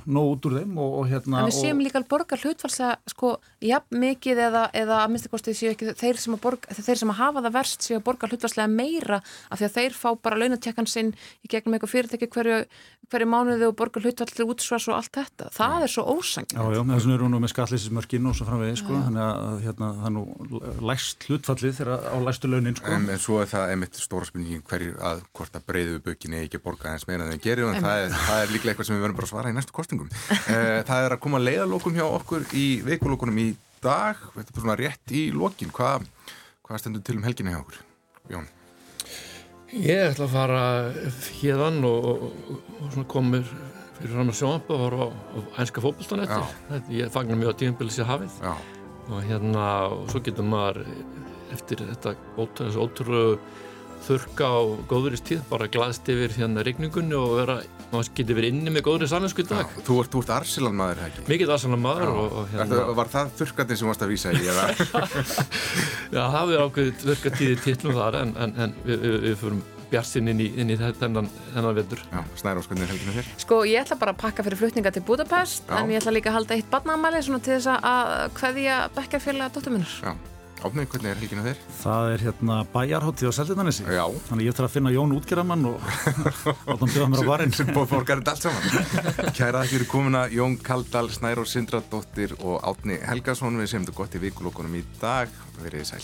nóg út úr þeim og, og hérna En við séum líka að borga hlutfalslega sko, jafn mikið eða, eða að minnstu kostið séu ekki þeir sem, borga, þeir sem að hafa það verst séu að borga hlutfalslega meira af því að þeir fá bara launatekkan sinn í gegnum eitthvað fyrirtæki hverju, hverju mánuði og borga hlutfalslega útsvars og allt þetta. Það já. er svo ósangin. Já, já, þess vegna eru nú með skatleysismörkin og svo framvegið, sko, þannig að hérna, það er nú læst hlutfallið þegar á læstu launin, sko. En, en svo er það einmitt stóra spurningin hverju að hvort að breyðu bökinni ekki borga eins meira en það gerir og það er, það er líklega eitthvað sem við verðum bara að svara í næstu kostingum. Eh, það er að koma leiðalókum hjá okkur í veikulókunum í dag, þetta er svona rétt í lokin, hvað hva stendur til um helginni hjá okkur, Jón? Ég ætla að fara hérðan og, og, og komur fyrir fram að sjónapa og fara á ænska fókbalstanettir ég fagnar mjög á tíumbilis í hafið Já. og hérna, og svo getur maður eftir þetta ótrúlega þurka á góðuristíð, bara glaðst yfir hérna regningunni og vera, maður getur verið inni með góðurins annarsku í dag. Já, þú ert, ert Arsilan maður, ekki? Mikið Arsilan maður og, og hérna... Það, var það þurkatinn sem varst að vísa í, eða? Já, það er ákveðið þurkatíði tillum þar en, en, en við, við, við fyrum bjarsinn inn í, inn í þennan, þennan vettur. Já, snæra ásköndin helginu þér. Sko, ég ætla bara að pakka fyrir flutninga til Budapest, Já. en ég ætla líka að halda eitt barnaamæli svona til þess að hvaðja bekkarfélag dóttur minnur. Já. Átnið, hvernig er helgina þér? Það er hérna bæjarhóttið á Seldirnanissi Þannig ég þarf að finna Jón útgerðamann og átta hann bjóða mér á barinn. Sem borgar þetta allt saman. Kæra það fyrir komuna Jón Kaldal, Snæro Sindradóttir og Átni Helgason. Við þetta gott í vikulokkunum í dag. Verið sæl